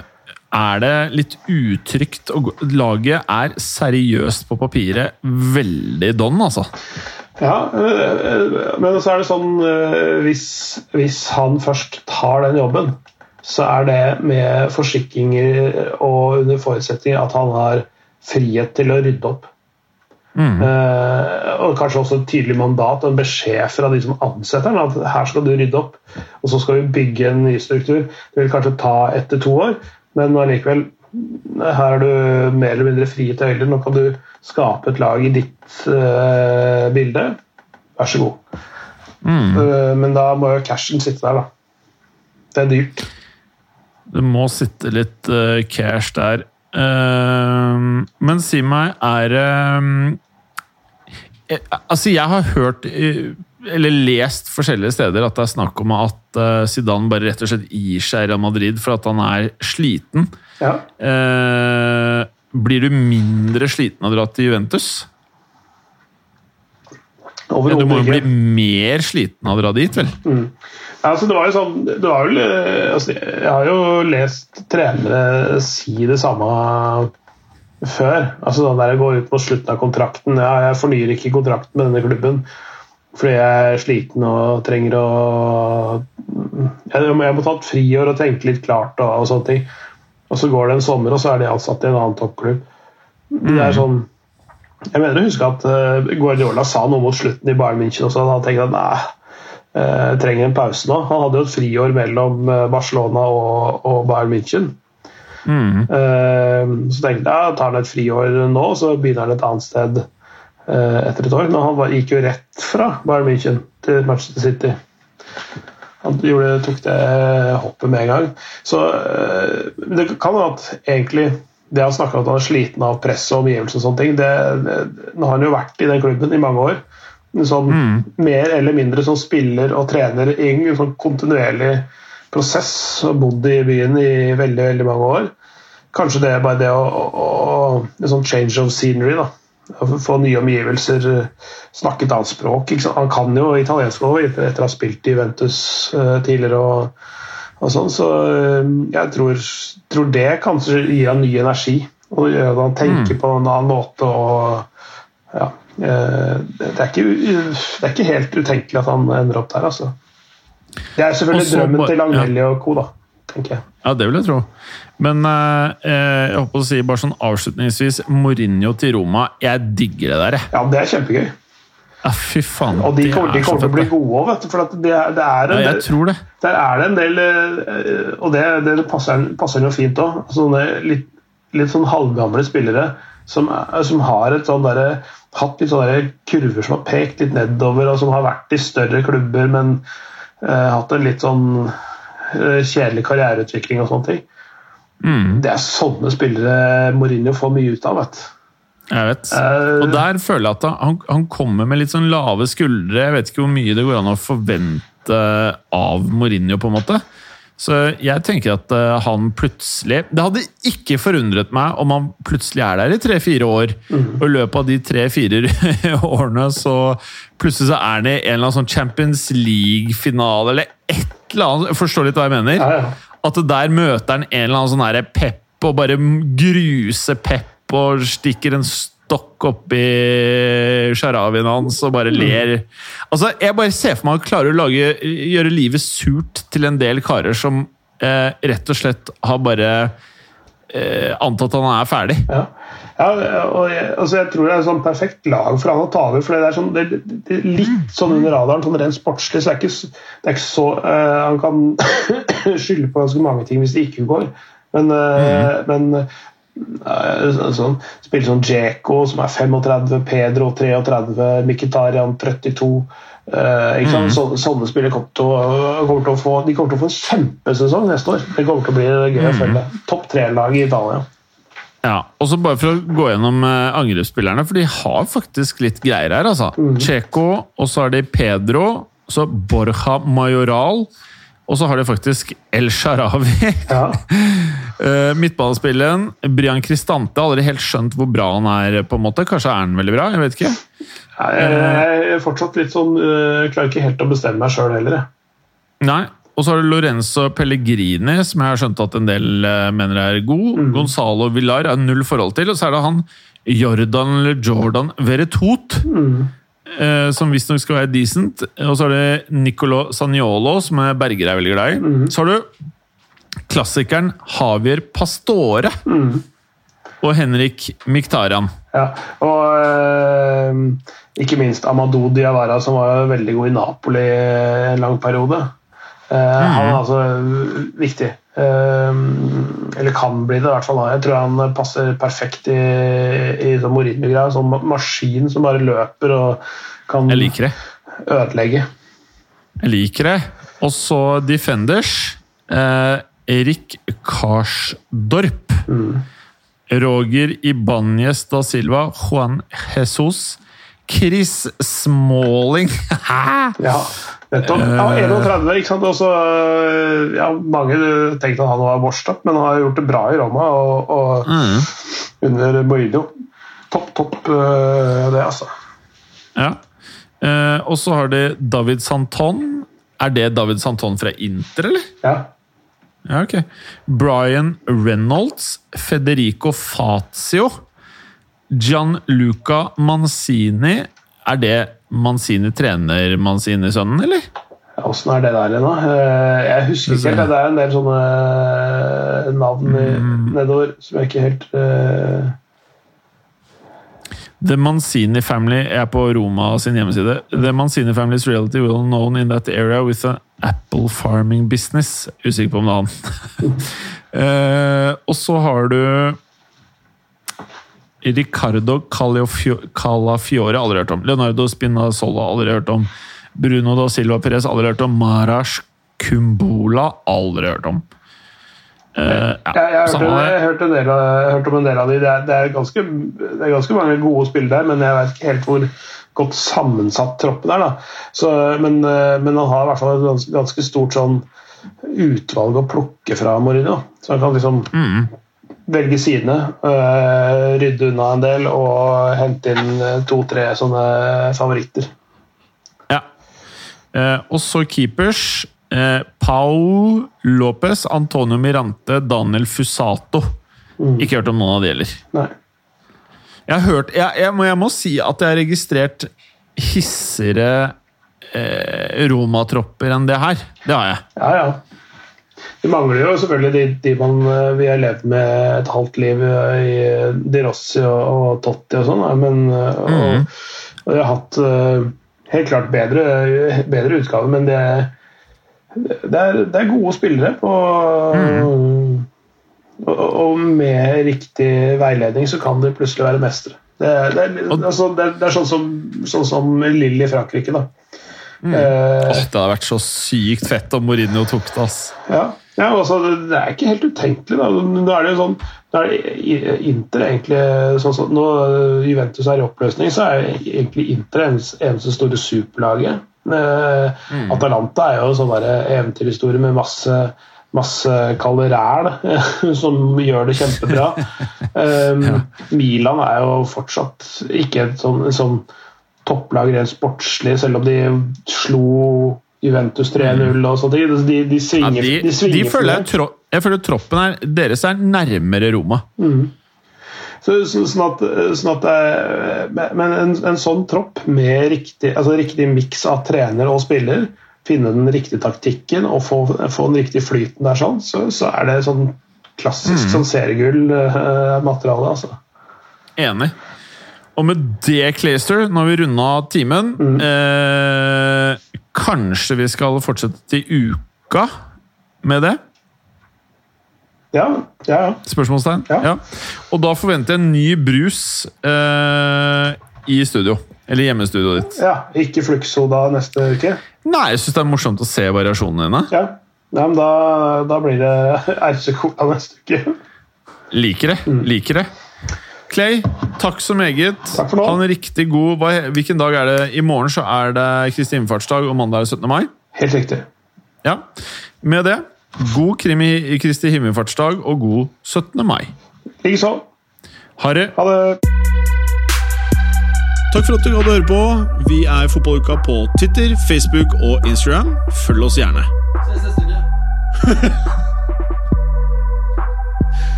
er det litt utrygt å Laget er seriøst på papiret veldig don, altså. Ja, men så er det sånn hvis, hvis han først tar den jobben så er det med forsikringer og under forutsetning at han har frihet til å rydde opp. Mm. Uh, og kanskje også et tydelig mandat og en beskjed fra de som ansetter ham at her skal du rydde opp, og så skal vi bygge en ny struktur. Det vil kanskje ta etter to år, men allikevel her er du mer eller mindre frie tøyler. Nå kan du skape et lag i ditt uh, bilde. Vær så god. Mm. Uh, men da må jo cashen sitte der, da. Det er dyrt. Det må sitte litt uh, cash der. Uh, men si meg, er det uh, Altså, jeg har hørt eller lest forskjellige steder at det er snakk om at Zidane bare rett og slett gir seg Real Madrid for at han er sliten. Ja. blir du mindre sliten av å dra til Juventus? Ja, du må jo bli mer sliten av å dra dit, vel? Mm. Altså, det var jo sånn det var jo, eh, altså, Jeg har jo lest trenere si det samme før. Altså sånn der Jeg går ut på slutten av kontrakten. Ja, jeg fornyer ikke kontrakten med denne klubben fordi jeg er sliten og trenger å Jeg må ta et friår og tenke litt klart og, og sånne ting. Og så går det en sommer, og så er de ansatt i en annen toppklubb. Det er mm. sånn jeg mener å huske at uh, Guardiola sa noe mot slutten i Bayern München også. Han tenkte at nei, eh, trenger en pause nå. Han hadde jo et friår mellom eh, Barcelona og, og Bayern München. Mm. Eh, så tenkte jeg ja, tar han et friår nå, så begynner han et annet sted eh, etter et år. Men han var, gikk jo rett fra Bayern München til Manchester City. Han gjorde, tok det hoppet med en gang. Så eh, det kan jo at egentlig det han snakka om at han er sliten av press og omgivelser og sånne ting det, det, Nå har han jo vært i den klubben i mange år. Sånn, mm. Mer eller mindre som spiller og trener i en sånn kontinuerlig prosess. Og bodd i byen i veldig veldig mange år. Kanskje det er bare det å, å, En sånn change of scenery. da få nye omgivelser, snakke et annet språk. Han kan jo italiensk òg, etter å ha spilt i Ventus uh, tidligere. og, og sånn, Så jeg tror, tror, det kanskje gir han ny energi. Og gjør at han tenker mm. på en annen måte. og ja, Eh, det er, ikke, det er ikke helt utenkelig at han ender opp der, altså. Det er selvfølgelig Også, drømmen til Langhellig og co., da. tenker jeg. Ja, det vil jeg tro. Men eh, jeg håper å si bare sånn avslutningsvis Mourinho til Roma, jeg digger det der, jeg. Ja, det er kjempegøy. Ja, fy faen. Og de kommer, de kommer til å bli gode òg, vet du. For det, det, er en ja, jeg tror det. Der er det en del Og det, det passer, passer jo fint òg. Sånne litt, litt sånn halvgamle spillere som, som har et sånn derre hatt litt sånne kurver som har pekt litt nedover, og som har vært i større klubber, men uh, hatt en litt sånn uh, kjedelig karriereutvikling og sånne ting. Mm. Det er sånne spillere Mourinho får mye ut av. vet Jeg vet. Og der føler jeg at han, han, kommer med litt sånn lave skuldre. Jeg vet ikke hvor mye det går an å forvente av Mourinho, på en måte. Så jeg tenker at uh, han plutselig Det hadde ikke forundret meg om han plutselig er der i tre-fire år. Mm. Og i løpet av de tre-fire årene så plutselig så er han i en eller annen sånn Champions League-finale eller et eller annet. Forstår litt hva jeg mener? At der møter han en eller annen sånn pep og bare gruser pep og stikker en stokk oppi sjaravien hans og bare ler. Altså, Jeg bare ser for meg at klarer å lage, gjøre livet surt til en del karer som eh, rett og slett har bare eh, antatt at han er ferdig. Ja. ja og jeg, altså jeg, tror det er et sånn perfekt lag for han å ta over. for Det er, sånn, det, det er litt sånn under radaren, sånn rent sportslig. så det er ikke, det er ikke så uh, Han kan skylde på ganske mange ting hvis det ikke går. Men, uh, mm. men sånn, spiller sånn Djeko, som er 35, Pedro 33, Mkhitarian 32. Uh, mm. så, sånne spillere kommer til, å, kommer til, å, få De kommer til å få en kjempesesong neste år. Det kommer til å bli gøy å mm. følge. Topp tre-lag i Italia. Ja, og så bare for å gå gjennom eh, angrepsspillerne, for de har faktisk litt greier her, altså. Checo, og så er det Pedro, så Borja Majoral, og så har de faktisk El Sharawi. Ja. Midtballspilleren Brian Kristante har aldri helt skjønt hvor bra han er, på en måte. Kanskje er han veldig bra? Jeg vet ikke. Jeg er fortsatt litt sånn jeg Klarer ikke helt å bestemme meg sjøl heller, jeg. Nei. Og så har du Lorenzo Pellegrini, som jeg har skjønt at en del eh, mener er god. Gonzalo Villar er null forhold til. Og så er det han Jordan eller Jordan Veretout, eh, som visstnok skal være decent. Og så er det Nicolo Saniolo, som Berger er veldig glad i. Så har du klassikeren Javier Pastore. Og Henrik Miktarian. Ja. Og øh, ikke minst Amadou Diawara, som var veldig god i Napoli en lang periode. Eh, Han er altså øh, viktig. Eh, eller kan bli det, i hvert fall. Jeg tror han passer perfekt i, i sånn Mourinho-greia. Sånn maskin som bare løper og kan Jeg liker det. ødelegge. Jeg liker det. Og så Defenders. Eh, Erik Karsdorp. Roger Ibanez da Silva. Juan Jesus. Chris Smalling. Hæ?! Ja, nettopp. Ja, 31, ikke sant. Også, øh, ja, mange tenkte at han var washed up, men han har gjort det bra i Roma og, og under Mourinho. Topp, topp øh, det, altså. ja. Eh, og så har de David Santon. Er det David Santon fra Inter, eller? Ja. Ja, ok. Brian Reynolds, Federico Fazio, Gianluca Manzini. Er det Manzini trener Manzini-sønnen, eller? Åssen er det der igjen, da? Eh, Jeg husker ikke helt. Det er en del sånne øh, navn i, nedover som jeg ikke helt øh, The Manzini Family er på Roma sin hjemmeside. The Manzini Family's reality will well known in that area with an apple farming business. Usikker på om det er han. uh, og så har du Ricardo Calafio- Calafiore, aldri hørt om. Leonardo Spinazzola, aldri hørt om. Bruno da Silva Perez, aldri hørt om. Marash Kumbola, aldri hørt om. Uh, ja, Jeg, jeg, hørt hørte, jeg, hørte del jeg hørte om en del av de. Det er, det er, ganske, det er ganske mange gode spill der, men jeg vet ikke helt hvor godt sammensatt troppen er. Så, men, øh, men han har i hvert fall et ganske, ganske stort sånn utvalg å plukke fra Mourinho. Så han kan liksom velge sidene, Uh, rydde unna en del og hente inn øh, to-tre sånne favoritter. Ja. Uh, og så keepers. Uh, Pau Lopez, Antonio Mirante, Daniel Fusato. Ikke hørt om noen av de heller. Nei. Jeg har hørt jeg, jeg, må, jeg må si at jeg har registrert hissigere eh, Roma-tropper enn det her. Det har jeg. Ja, ja. Det mangler jo selvfølgelig de, de man, eh, vi har levd med et halvt liv eh, i Di Rossi og, og Totti og sånn, men eh, og, og vi har hatt eh, helt klart bedre, bedre utgave, men det, det, er, det er gode spillere på og, og med riktig veiledning så kan de plutselig være mestere. Det, er- det, er, altså, det, er- det er sånn som, sånn som Lill i Frankrike, da. Eh, Åh, det hadde vært så sykt fett om Mourinho tok det. ass. Ja, ja altså, det er ikke helt utenkelig. Da. Nå er det jo sånn nå er Inter egentlig sånn sånn, Når Juventus er i oppløsning, så er egentlig Inter eneste, store superlaget. Mm. Atalanta er jo sånn der eventyrhistorie med masse masse kalde ræl som gjør det kjempebra. Um, Milan er jo fortsatt ikke et sånn, sånn topplag rent sportslig, selv om de slo Juventus 3-0 og sånne ting. De, de Ja, svinger, de, de svinger de føler jeg, tro, jeg føler troppen er, deres er nærmere Roma. Så, så, sånn at, sånn at jeg, Men en, en sånn tropp med riktig, altså riktig miks av trener og spiller, finne den riktige taktikken og få, få den riktige flyten der, sånn, så, så er det sånn klassisk sånn seriegull-materiale. altså. Enig. Og med det, Clayster, nå har vi runda timen. Eh, kanskje vi skal fortsette til uka med det? Ja, ja, ja. Spørsmålstegn? Ja. Og da forventer jeg en ny brus eh, i studio. Eller hjemmestudioet ditt. ja. Ikke fluxsoda neste uke? Nei, jeg syns det er morsomt å se variasjonene dine. Ja. ja men da, da blir det RC Cola neste uke. Liker det. Liker det. Clay, takk så meget. Takk for nå. Ha en riktig god hva, Hvilken dag er det? I morgen så er det Kristi himmelfartsdag, og mandag er det 17. mai. Helt riktig. Ja. Med det, god krim i Kristi himmelfartsdag og god 17. mai. Likeså. Ha det. Ha det. Takk for at du gadd å høre på. Vi er Fotballuka på Twitter, Facebook og Instagram. Følg oss gjerne.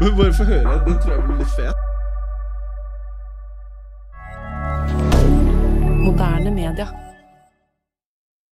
Men bare få høre. Den tror jeg blir litt fet. Moderne media.